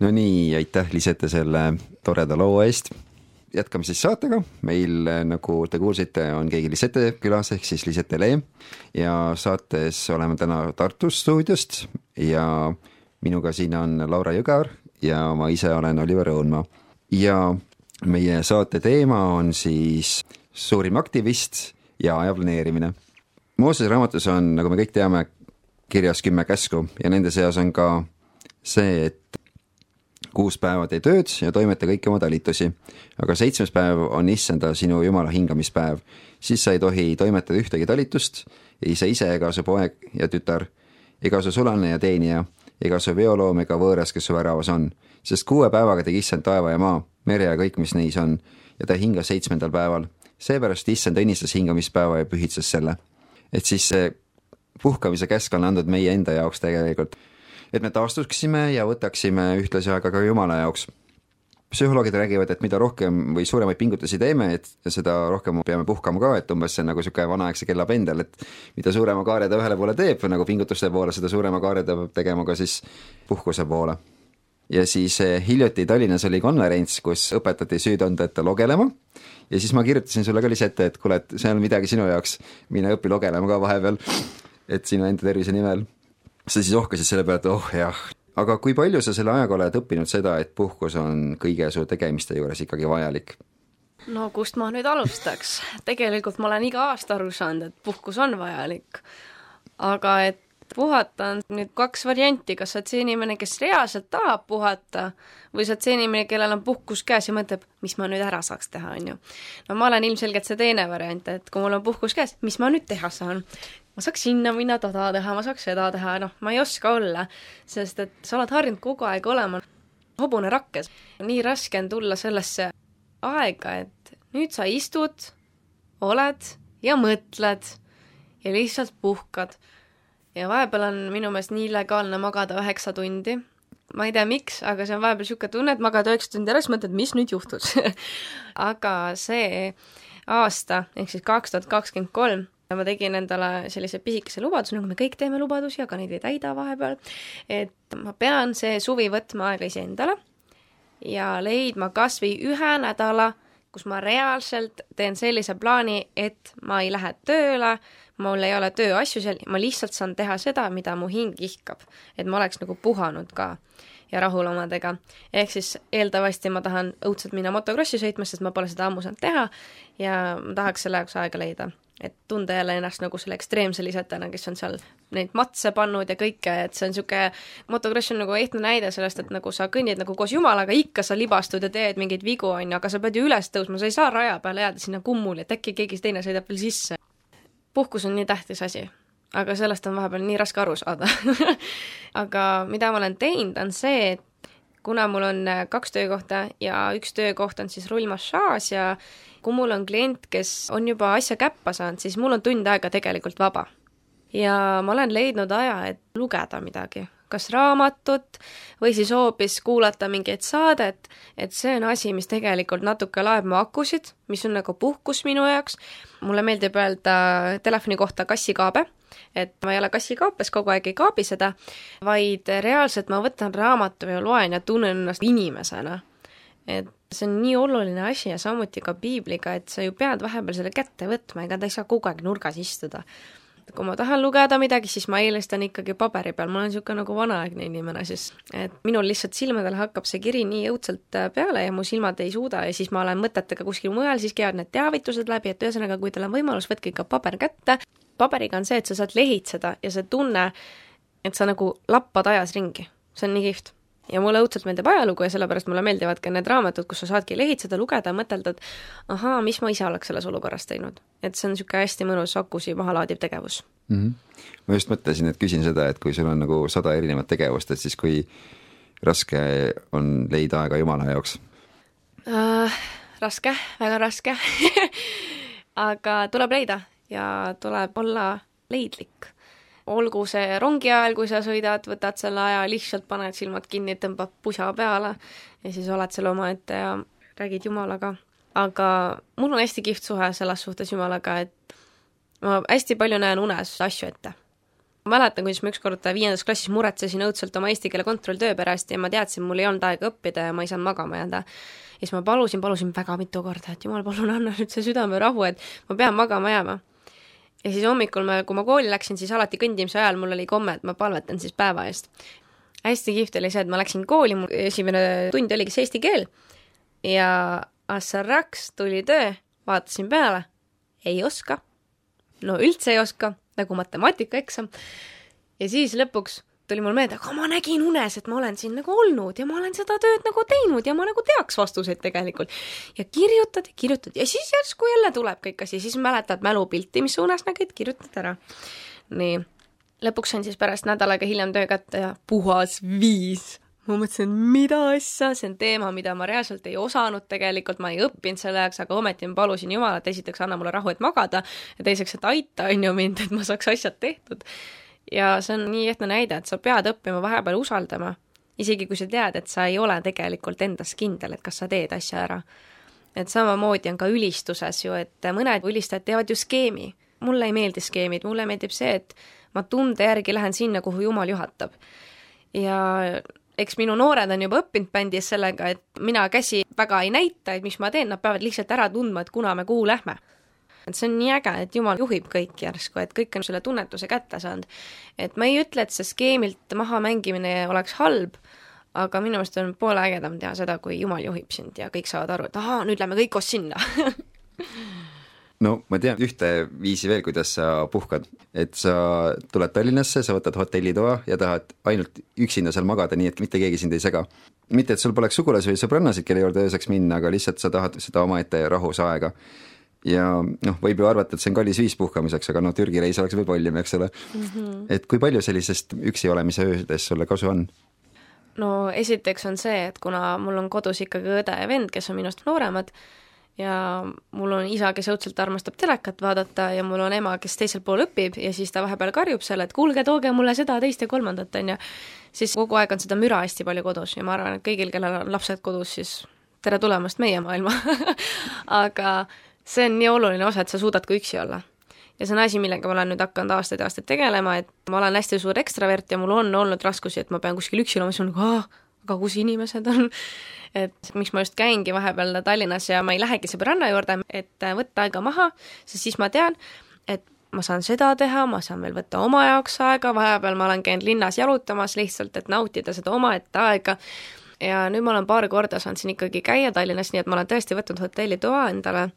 no nii, aitäh, Lisette, selle toreda loo eest. jätkame siis saatega, meil nagu te kuulsite, on keegi Lisette külas ehk siis Lisette Lee ja saates oleme täna Tartu stuudiost ja minuga siin on Laura Jõgar ja ma ise olen Oliver Õunmaa ja meie saate teema on siis suurim aktivist ja aja planeerimine. Moosese raamatus on, nagu me kõik teame, kirjas kümme käsku ja nende seas on ka see, et kuus päeva tee tööd ja toimeta kõiki oma talitusi. aga seitsmes päev on issanda sinu jumala hingamispäev. siis sa ei tohi toimetada ühtegi talitust, ei sa ise ega su poeg ja tütar, ega su sulane ja teenija, ega su veoloom ega võõras, kes su väravas on. sest kuue päevaga tegi issand taeva ja maa, mere ja kõik, mis neis on, ja ta hingas seitsmendal päeval. seepärast issand õnnistas hingamispäeva ja pühitses selle. et siis see puhkamise käsk on andnud meie enda jaoks tegelikult et me taastuksime ja võtaksime ühtlasi aega ka Jumala jaoks. psühholoogid räägivad, et mida rohkem või suuremaid pingutusi teeme, et seda rohkem peame puhkama ka, et umbes see on nagu niisugune vanaaegse kella pendel, et mida suurema kaare ta ühele poole teeb nagu pingutuste poole, seda suurema kaare ta peab tegema ka siis puhkuse poole. ja siis eh, hiljuti Tallinnas oli konverents, kus õpetati süütundeta logelema ja siis ma kirjutasin sulle ka lihtsalt ette, et kuule, et see on midagi sinu jaoks, mine õpi logelema ka vahepeal, et sinu enda tervise nimel sa siis ohkasid selle peale, et oh jah, aga kui palju sa selle ajaga oled õppinud seda, et puhkus on kõige su tegemiste juures ikkagi vajalik?
no kust ma nüüd alustaks, tegelikult ma olen iga aasta aru saanud, et puhkus on vajalik. aga et puhata on nüüd kaks varianti, kas sa oled see inimene, kes reaalselt tahab puhata või sa oled see inimene, kellel on puhkus käes ja mõtleb, mis ma nüüd ära saaks teha, on ju. no ma olen ilmselgelt see teine variant, et kui mul on puhkus käes, mis ma nüüd teha saan ma saaks sinna minna, toda teha, ma saaks seda teha, noh, ma ei oska olla, sest et sa oled harjunud kogu aeg olema hobune rakkes. nii raske on tulla sellesse aega, et nüüd sa istud, oled ja mõtled ja lihtsalt puhkad. ja vahepeal on minu meelest nii illegaalne magada üheksa tundi. ma ei tea, miks, aga see on vahepeal niisugune tunne, et magad üheksa tundi ära, siis mõtled, mis nüüd juhtus aga see aasta ehk siis kaks tuhat kakskümmend kolm ma tegin endale sellise pisikese lubaduse, nagu me kõik teeme lubadusi, aga neid ei täida vahepeal, et ma pean see suvi võtma aega iseendale ja leidma kas või ühe nädala, kus ma reaalselt teen sellise plaani, et ma ei lähe tööle, mul ei ole tööasju seal, ma lihtsalt saan teha seda, mida mu hing ihkab. et ma oleks nagu puhanud ka ja rahul omadega. ehk siis eeldatavasti ma tahan õudselt minna motokrossi sõitma, sest ma pole seda ammu saanud teha ja ma tahaks selle jaoks aega leida et tunda jälle ennast nagu selle ekstreemse lisetana, kes on seal neid matse pannud ja kõike, et see on niisugune, motokross on nagu ehtne näide sellest, et nagu sa kõnnid nagu koos Jumalaga, ikka sa libastud ja teed mingeid vigu, on ju, aga sa pead ju üles tõusma, sa ei saa raja peale jääda sinna kummuli, et äkki keegi teine sõidab veel sisse. puhkus on nii tähtis asi, aga sellest on vahepeal nii raske aru saada aga mida ma olen teinud, on see, et kuna mul on kaks töökohta ja üks töökoht on siis rullmassaaž ja kui mul on klient, kes on juba asja käppa saanud, siis mul on tund aega tegelikult vaba. ja ma olen leidnud aja, et lugeda midagi, kas raamatut või siis hoopis kuulata mingit saadet, et see on asi, mis tegelikult natuke laeb mu akusid, mis on nagu puhkus minu jaoks. mulle meeldib öelda telefoni kohta kassikaabe, et ma ei ole kassikaapes, kogu aeg ei kaabi seda, vaid reaalselt ma võtan raamatu ja loen ja tunnen ennast inimesena et see on nii oluline asi ja samuti ka piibliga, et sa ju pead vahepeal selle kätte võtma, ega ta ei saa kogu aeg nurgas istuda. kui ma tahan lugeda midagi, siis ma eelistan ikkagi paberi peal, ma olen niisugune nagu vanaaegne inimene siis, et minul lihtsalt silmadel hakkab see kiri nii õudselt äh, peale ja mu silmad ei suuda ja siis ma olen mõtetega kuskil mujal, siis käivad need teavitused läbi, et ühesõnaga, kui teil on võimalus, võtke ikka paber kätte, paberiga on see, et sa saad lehitseda ja see tunne, et sa nagu lappad ajas ringi, see on nii kihvt ja mulle õudselt meeldib ajalugu ja sellepärast mulle meeldivad ka need raamatud, kus sa saadki lehitseda, lugeda, mõtelda, et ahaa, mis ma ise oleks selles olukorras teinud. et see on niisugune hästi mõnus akusi mahalaadiv tegevus
mm. -hmm. ma just mõtlesin, et küsin seda, et kui sul on nagu sada erinevat tegevust, et siis kui raske on leida aega Jumala jaoks
uh,? raske, väga raske aga tuleb leida ja tuleb olla leidlik olgu see rongi ajal, kui sa sõidad, võtad selle aja, lihtsalt paned silmad kinni, tõmbad pusa peale ja siis oled seal omaette ja räägid Jumalaga. aga mul on hästi kihvt suhe selles suhtes Jumalaga, et ma hästi palju näen unes asju ette. mäletan, kuidas ma ükskord viiendas klassis muretsesin õudselt oma eesti keele kontrolltöö pärast ja ma teadsin, mul ei olnud aega õppida ja ma ei saanud magama jääda. ja siis ma palusin, palusin väga mitu korda, et jumal, palun anna nüüd see südamerahu, et ma pean magama jääma. Ja siis hommikul ma, kui ma kooli läksin, siis alati kõndimise ajal mul oli komme, et ma palvetan siis päeva eest. hästi kihvt oli see, et ma läksin kooli, mu esimene tund oligi siis eesti keel ja Assaraks tuli töö, vaatasin peale, ei oska, no üldse ei oska nagu matemaatikaeksam. ja siis lõpuks tuli mul meelde, aga ma nägin unes, et ma olen siin nagu olnud ja ma olen seda tööd nagu teinud ja ma nagu teaks vastuseid tegelikult. ja kirjutad ja kirjutad ja siis järsku jälle tuleb kõik asi, siis mäletad mälupilti, mis sa unes nägid, kirjutad ära. nii, lõpuks sain siis pärast nädal aega hiljem töö kätte ja puhas viis ma mõtlesin, mida asja, see on teema, mida ma reaalselt ei osanud tegelikult, ma ei õppinud selle jaoks, aga ometi ma palusin Jumalat, esiteks anna mulle rahu, et magada, ja teiseks, et aita, on ju mind, et ma saaks asjad tehtud. Ja see on nii ehtne näide, et sa pead õppima vahepeal usaldama, isegi kui sa tead, et sa ei ole tegelikult endas kindel, et kas sa teed asja ära. et samamoodi on ka ülistuses ju, et mõned ülistajad teevad ju skeemi. mulle ei meeldi skeemid, mulle meeldib see, et ma tunde järgi lähen sinna, kuhu Jumal juhatab ja eks minu noored on juba õppinud bändis sellega, et mina käsi väga ei näita, et mis ma teen, nad peavad lihtsalt ära tundma, et kuna me kuhu lähme. Et see on nii äge, et Jumal juhib kõiki järsku, et kõik on selle tunnetuse kätte saanud. et ma ei ütle, et see skeemilt maha mängimine oleks halb, aga minu meelest on poole ägedam teha seda, kui Jumal juhib sind ja kõik saavad aru, et ahaa, nüüd lähme kõik koos sinna
no ma tean ühte viisi veel, kuidas sa puhkad, et sa tuled Tallinnasse, sa võtad hotellitoa ja tahad ainult üksinda seal magada, nii et mitte keegi sind ei sega. mitte, et sul poleks sugulasi või sõbrannasid, kelle juurde ööseks minna, aga lihtsalt sa tahad seda omaette rahus aega. Ja noh, võib ju arvata, et see on kallis viis puhkamiseks, aga noh, Türgi reis oleks veel kallim, eks ole mm. -hmm. et kui palju sellisest üksi olemise öödes sulle kasu on?
no esiteks on see, et kuna mul on kodus ikkagi õde ja vend, kes on minust nooremad, ja mul on isa, kes õudselt armastab telekat vaadata ja mul on ema, kes teisel pool õpib ja siis ta vahepeal karjub seal, et kuulge, tooge mulle seda, teist ja kolmandat, on ju. siis kogu aeg on seda müra hästi palju kodus ja ma arvan, et kõigil, kellel on lapsed kodus, siis tere tulemast meie maailma aga see on nii oluline osa, et sa suudad ka üksi olla. ja see on asi, millega ma olen nüüd hakanud aastaid ja aastaid tegelema, et ma olen hästi suur ekstravert ja mul on olnud raskusi, et ma pean kuskil üksi olema, siis on nagu, aga kus inimesed on et miks ma just käingi vahepeal Tallinnas ja ma ei lähegi sõbranna juurde, et võtta aega maha, sest siis ma tean, et ma saan seda teha, ma saan veel võtta oma jaoks aega, vahepeal ma olen käinud linnas jalutamas lihtsalt, et nautida seda omaette aega, ja nüüd ma olen paar korda saanud siin ikkagi käia Tallinnas, nii et ma olen tõesti võtnud hotellitoa endale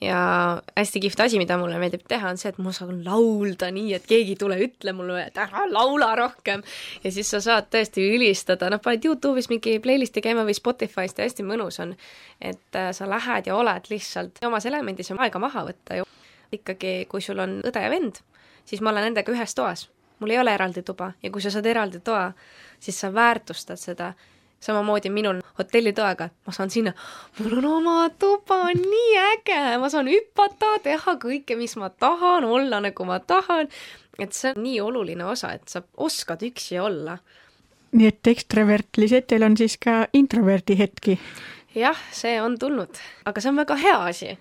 ja hästi kihvt asi, mida mulle meeldib teha, on see, et ma saan laulda nii, et keegi ei tule, ütle mulle, et ära laula rohkem. ja siis sa saad tõesti ülistada, noh, paned Youtube'is mingi playlist'i käima või Spotify'st ja hästi mõnus on. et äh, sa lähed ja oled lihtsalt omas elemendis ja aega maha võtta ju. ikkagi, kui sul on õde ja vend, siis ma olen nendega ühes toas. mul ei ole eraldi tuba ja kui sa saad eraldi toa, siis sa väärtustad seda samamoodi minul hotellitoaga, ma saan sinna, mul on oma tuba, nii äge, ma saan hüpata, teha kõike, mis ma tahan, olla nagu ma tahan. et see on nii oluline osa, et sa oskad üksi olla.
nii et ekstravert Lisetel on siis ka introverdi hetki?
jah, see on tulnud, aga see on väga hea asi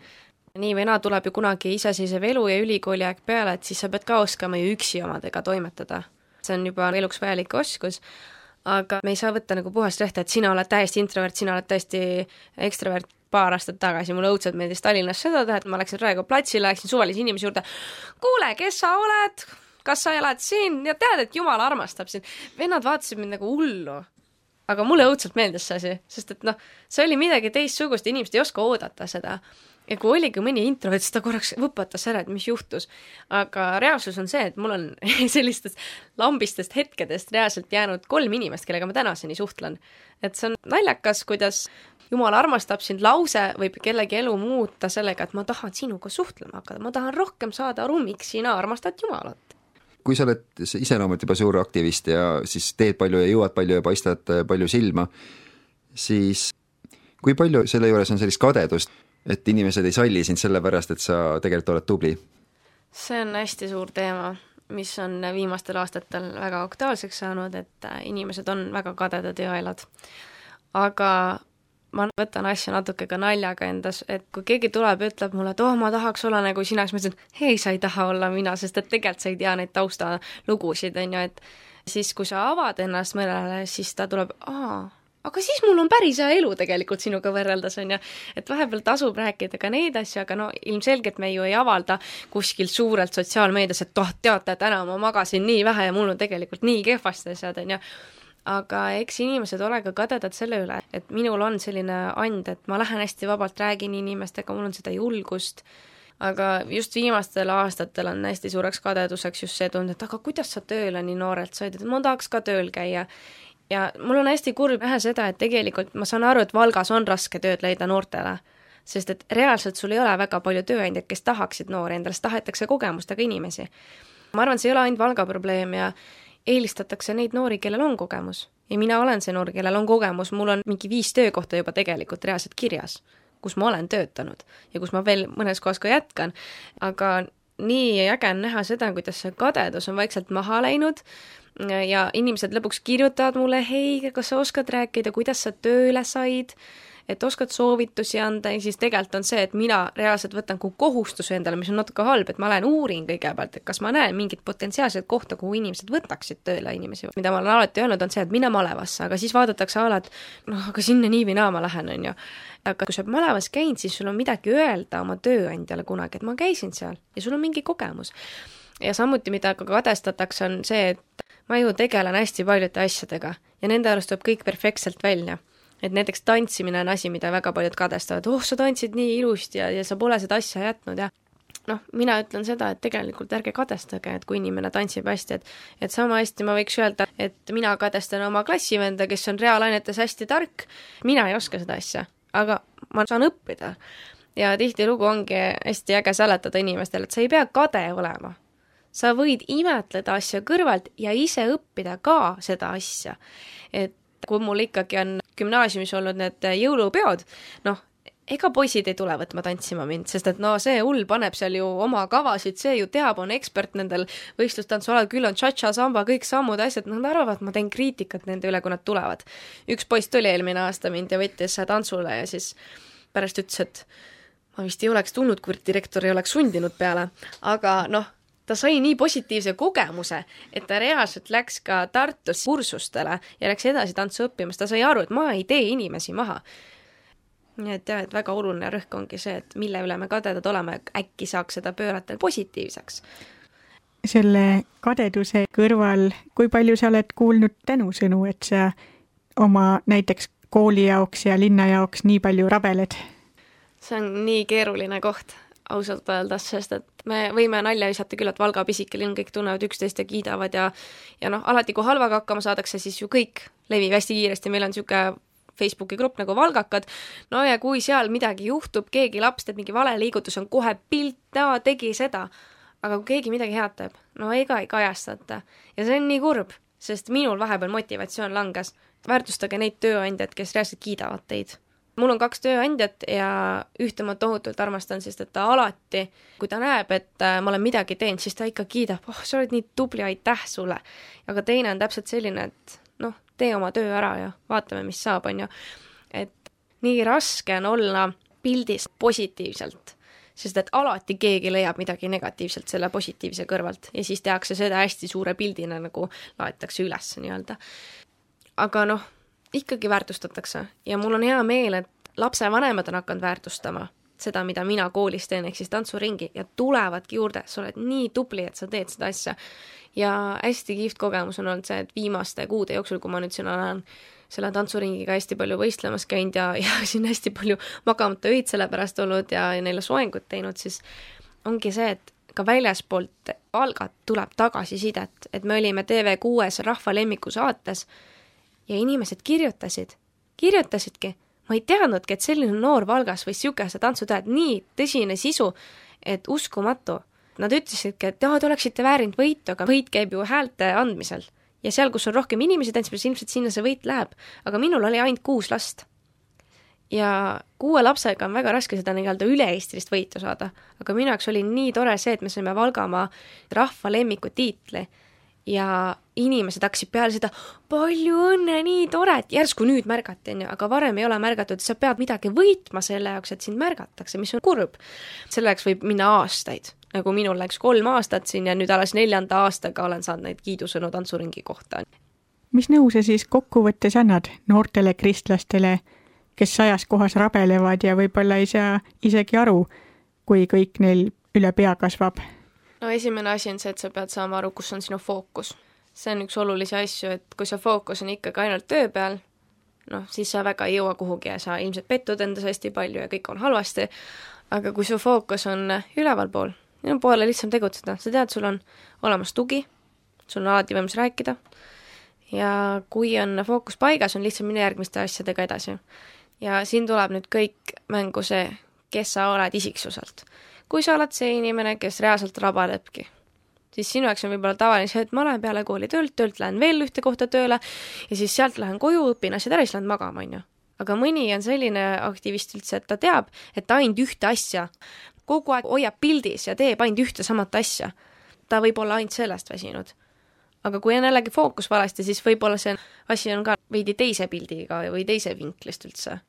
nii või naa tuleb ju kunagi iseseisev elu ja ülikooli aeg peale, et siis sa pead ka oskama ju üksi omadega toimetada. see on juba eluks vajalik oskus aga me ei saa võtta nagu puhast lehte, et sina oled täiesti introvert, sina oled täiesti ekstravert, paar aastat tagasi mulle õudselt meeldis Tallinnas seda teha, et ma läksin Raekoja platsile, läksin suvalise inimese juurde, kuule, kes sa oled, kas sa elad siin ja tead, et jumal armastab sind. vennad vaatasid mind nagu hullu. aga mulle õudselt meeldis see asi, sest et noh, see oli midagi teistsugust inimesed ei oska oodata seda ja kui oligi mõni introvert, siis ta korraks võpatas ära, et mis juhtus. aga reaalsus on see, et mul on sellistest lambistest hetkedest reaalselt jäänud kolm inimest, kellega ma tänaseni suhtlen. et see on naljakas, kuidas jumal armastab sind, lause võib kellegi elu muuta sellega, et ma tahan sinuga suhtlema hakata, ma tahan rohkem saada aru, miks sina armastad Jumalat.
kui sa oled iseloomult juba suur aktivist ja siis teed palju ja jõuad palju ja paistad palju silma, siis kui palju selle juures on sellist kadedust et inimesed ei salli sind sellepärast, et sa tegelikult oled tubli?
see on hästi suur teema, mis on viimastel aastatel väga aktuaalseks saanud, et inimesed on väga kadedad ja õelad. aga ma võtan asja natuke ka naljaga endas, et kui keegi tuleb ja ütleb mulle, et oh, ma tahaks olla nagu sina, siis ma ütlen, ei, sa ei taha olla mina, sest et tegelikult sa ei tea neid taustalugusid, on ju, et siis, kui sa avad ennast mõnele, siis ta tuleb, aa, aga siis mul on päris hea elu tegelikult sinuga võrreldes, on ju. et vahepeal tasub rääkida ka neid asju, aga no ilmselgelt me ju ei avalda kuskil suurelt sotsiaalmeedias, et oh, teate, täna ma magasin nii vähe ja mul on tegelikult nii kehvasti asjad, on ju. Aga eks inimesed ole ka kadedad selle üle, et minul on selline and, et ma lähen hästi vabalt, räägin inimestega, mul on seda julgust, aga just viimastel aastatel on hästi suureks kadeduseks just see tunne, et aga kuidas sa tööle nii noorelt said, et ma tahaks ka tööl käia ja mul on hästi kurb näha seda, et tegelikult ma saan aru, et Valgas on raske tööd leida noortele, sest et reaalselt sul ei ole väga palju tööandjaid, kes tahaksid noori endale, sest tahetakse kogemustega inimesi. ma arvan, see ei ole ainult Valga probleem ja eelistatakse neid noori, kellel on kogemus. ja mina olen see noor, kellel on kogemus, mul on mingi viis töökohta juba tegelikult reaalselt kirjas, kus ma olen töötanud ja kus ma veel mõnes kohas ka jätkan, aga nii äge on näha seda, kuidas see kadedus on vaikselt maha läinud ja inimesed lõpuks kirjutavad mulle, hei, kas sa oskad rääkida, kuidas sa tööle said, et oskad soovitusi anda ja siis tegelikult on see, et mina reaalselt võtan kui kohustuse endale, mis on natuke halb, et ma lähen uurin kõigepealt, et kas ma näen mingit potentsiaalset kohta, kuhu inimesed võtaksid tööle inimesi, mida ma olen alati öelnud, on see, et mine malevasse, aga siis vaadatakse a la, et noh, aga sinna nii või naa ma lähen, on ju. aga kui sa oled malevas käinud, siis sul on midagi öelda oma tööandjale kunagi, et ma käisin seal ja sul on mingi kogemus. Ja samuti, mida ka kadestatakse, on see, et ma ju tegelen hästi paljude asjadega ja nende arust tuleb kõik perfektselt välja. et näiteks tantsimine on asi, mida väga paljud kadestavad, oh, sa tantsid nii ilusti ja, ja sa pole seda asja jätnud ja noh, mina ütlen seda, et tegelikult ärge kadestage, et kui inimene tantsib hästi, et et sama hästi ma võiks öelda, et mina kadestan oma klassivenda, kes on reaalainetes hästi tark, mina ei oska seda asja, aga ma saan õppida. ja tihtilugu ongi hästi äge seletada inimestele, et sa ei pea kade olema sa võid imetleda asja kõrvalt ja ise õppida ka seda asja. et kui mul ikkagi on gümnaasiumis olnud need jõulupeod, noh, ega poisid ei tule võtma tantsima mind, sest et no see hull paneb seal ju oma kavasid, see ju teab, on ekspert nendel võistlustantsualadel, küll on tša-tša, samba, kõik sammud, asjad, nad arvavad, ma teen kriitikat nende üle, kui nad tulevad. üks poiss tuli eelmine aasta mind ja võttis tantsule ja siis pärast ütles, et ma vist ei oleks tulnud, kui direktor ei oleks sundinud peale, aga noh, ta sai nii positiivse kogemuse, et ta reaalselt läks ka Tartus kursustele ja läks edasi tantsu õppima, sest ta sai aru, et ma ei tee inimesi maha. nii et jah, et väga oluline rõhk ongi see, et mille üle me kadedad oleme, äkki saaks seda pöörata positiivseks.
selle kadeduse kõrval, kui palju sa oled kuulnud tänusõnu, et sa oma näiteks kooli jaoks ja linna jaoks nii palju rabeled?
see on nii keeruline koht ausalt öeldes, sest et me võime nalja visata küll, et Valga pisike linn, kõik tunnevad üksteist ja kiidavad ja ja noh, alati kui halvaga hakkama saadakse, siis ju kõik levib hästi kiiresti, meil on niisugune Facebooki grupp nagu Valgakad, no ja kui seal midagi juhtub, keegi laps teeb mingi vale liigutus, on kohe pilt, aa, tegi seda. aga kui keegi midagi head teeb, no ega ei kajastata. ja see on nii kurb, sest minul vahepeal motivatsioon langes. väärtustage neid tööandjaid, kes reaalselt kiidavad teid mul on kaks tööandjat ja ühte ma tohutult armastan, sest et ta alati, kui ta näeb, et äh, ma olen midagi teinud, siis ta ikka kiidab, oh, sa oled nii tubli, aitäh sulle. aga teine on täpselt selline, et noh, tee oma töö ära ja vaatame, mis saab, on ju. et nii raske on olla pildis positiivselt, sest et alati keegi leiab midagi negatiivselt selle positiivse kõrvalt ja siis tehakse seda hästi suure pildina, nagu laetakse üles nii-öelda. aga noh ikkagi väärtustatakse. Ja mul on hea meel, et lapsevanemad on hakanud väärtustama seda, mida mina koolis teen, ehk siis tantsuringi ja tulevadki juurde, sa oled nii tubli, et sa teed seda asja. ja hästi kihvt kogemus on olnud see, et viimaste kuude jooksul, kui ma nüüd siin olen selle tantsuringiga hästi palju võistlemas käinud ja, ja siin hästi palju magamata öid selle pärast olnud ja, ja neile soengut teinud, siis ongi see, et ka väljaspoolt Valgat tuleb tagasisidet, et me olime TV6-s Rahva lemmiku saates ja inimesed kirjutasid, kirjutasidki. ma ei teadnudki, et selline noor Valgas võis niisuguse tantsu teha, et nii tõsine sisu, et uskumatu. Nad ütlesidki, et jaa, te oleksite väärinud võitu, aga võit käib ju häälte andmisel. ja seal, kus on rohkem inimesi tantsimas, ilmselt sinna see võit läheb. aga minul oli ainult kuus last. ja kuue lapsega on väga raske seda nii-öelda üle-eestilist võitu saada, aga minu jaoks oli nii tore see, et me saime Valgamaa rahva lemmiku tiitli ja inimesed hakkasid peale seda palju õnne, nii tore, et järsku nüüd märgati, on ju, aga varem ei ole märgatud, sa pead midagi võitma selle jaoks, et sind märgatakse, mis on kurb. selleks võib minna aastaid, nagu minul läks kolm aastat siin ja nüüd alles neljanda aastaga olen saanud neid kiidusõnu tantsuringi kohta.
mis nõu sa siis kokkuvõttes annad noortele kristlastele, kes sajas kohas rabelevad ja võib-olla ei saa isegi aru, kui kõik neil üle pea kasvab?
No esimene asi on see, et sa pead saama aru, kus on sinu fookus. see on üks olulisi asju, et kui see fookus on ikkagi ainult töö peal, noh, siis sa väga ei jõua kuhugi ja sa ilmselt pettud endas hästi palju ja kõik on halvasti, aga kui su fookus on ülevalpool, sinu poole lihtsam tegutseda, sa tead, sul on olemas tugi, sul on alati võimalus rääkida ja kui on fookus paigas, on lihtsam minna järgmiste asjadega edasi. ja siin tuleb nüüd kõik mängu see, kes sa oled isiksuselt kui sa oled see inimene, kes reaalselt rabalebki, siis sinu jaoks on võib-olla tavaline see, et ma lähen peale kooli töölt, töölt lähen veel ühte kohta tööle ja siis sealt lähen koju, õpin asjad ära, siis lähen magama, on ju. aga mõni on selline aktivist üldse, et ta teab, et ainult ühte asja kogu aeg hoiab pildis ja teeb ainult ühte samat asja. ta võib olla ainult sellest väsinud. aga kui on jällegi fookus valesti, siis võib-olla see asi on ka veidi teise pildiga või teise vinklist üldse.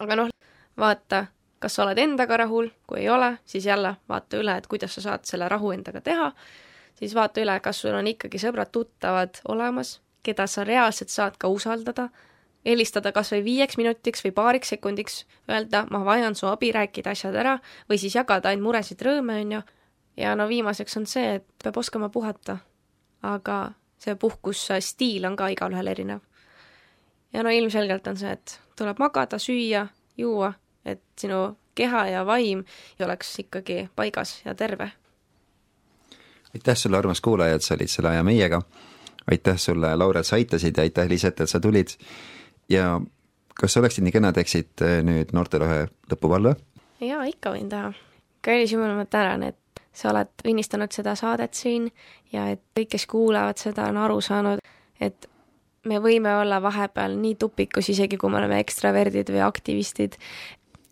aga noh, vaata kas sa oled endaga rahul, kui ei ole, siis jälle vaata üle, et kuidas sa saad selle rahu endaga teha, siis vaata üle, kas sul on ikkagi sõbrad-tuttavad olemas, keda sa reaalselt saad ka usaldada, helistada kas või viieks minutiks või paariks sekundiks, öelda, ma vajan su abi, rääkida asjad ära, või siis jagada ainult muresid, rõõme, on ju, ja no viimaseks on see, et peab oskama puhata. aga see puhkusstiil on ka igalühel erinev. ja no ilmselgelt on see, et tuleb magada, süüa, juua et sinu keha ja vaim oleks ikkagi paigas ja terve.
aitäh sulle, armas kuulaja, et sa olid selle aja meiega. aitäh sulle, Laura, et sa aitasid ja aitäh, Liisette, et sa tulid. ja kas sa oleksid nii kena, teeksid äh, nüüd noortele ühe lõpupalve?
jaa, ikka võin teha. kallis jumal, ma tänan, et sa oled õnnistanud seda saadet siin ja et kõik, kes kuulavad seda, on aru saanud, et me võime olla vahepeal nii tupikus, isegi kui me oleme ekstraverdid või aktivistid,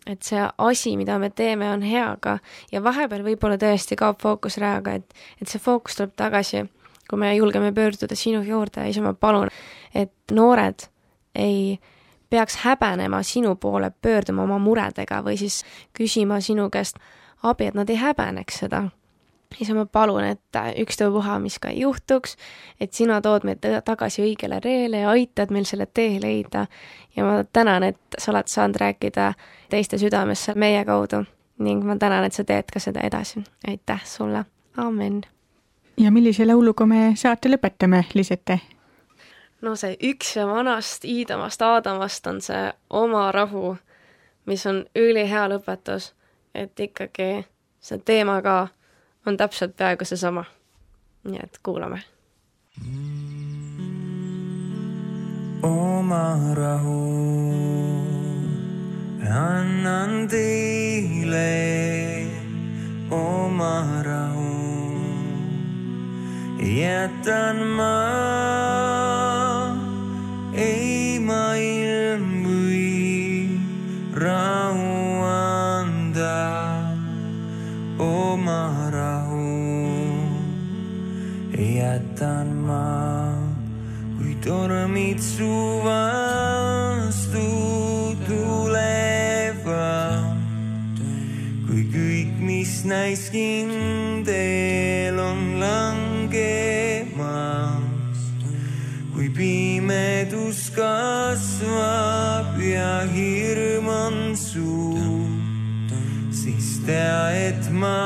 et see asi, mida me teeme, on hea, aga ja vahepeal võib-olla tõesti kaob fookus rajaga, et, et see fookus tuleb tagasi, kui me julgeme pöörduda sinu juurde siis ma palun, et noored ei peaks häbenema sinu poole pöörduma oma muredega või siis küsima sinu käest abi, et nad ei häbeneks seda siis ma palun, et ükstapuha, mis ka ei juhtuks, et sina tood meid tagasi õigele reele ja aitad meil selle tee leida. ja ma tänan, et sa oled saanud rääkida teiste südamesse meie kaudu ning ma tänan, et sa teed ka seda edasi. aitäh sulle, amen.
ja millise lauluga me saate lõpetame, Lisette?
no see üks ja vanast Iidamast Aadamast on see oma rahu, mis on ülihea lõpetus, et ikkagi see teema ka on täpselt peaaegu seesama. nii et kuulame.
oma rahu annan teile, oma rahu jätan ma, tormid su vastu tulevad. kui kõik, mis näis kindel, on langemas. kui pimedus kasvab ja hirm on suur, siis tea, et ma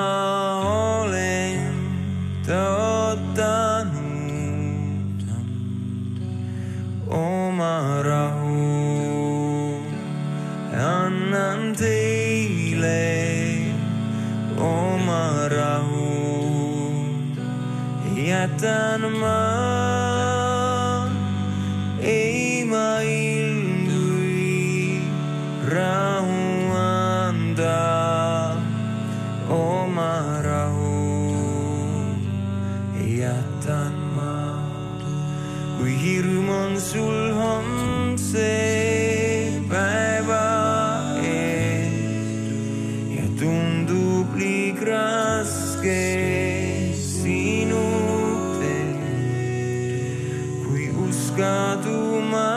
olen tõotanud jätan skatumā.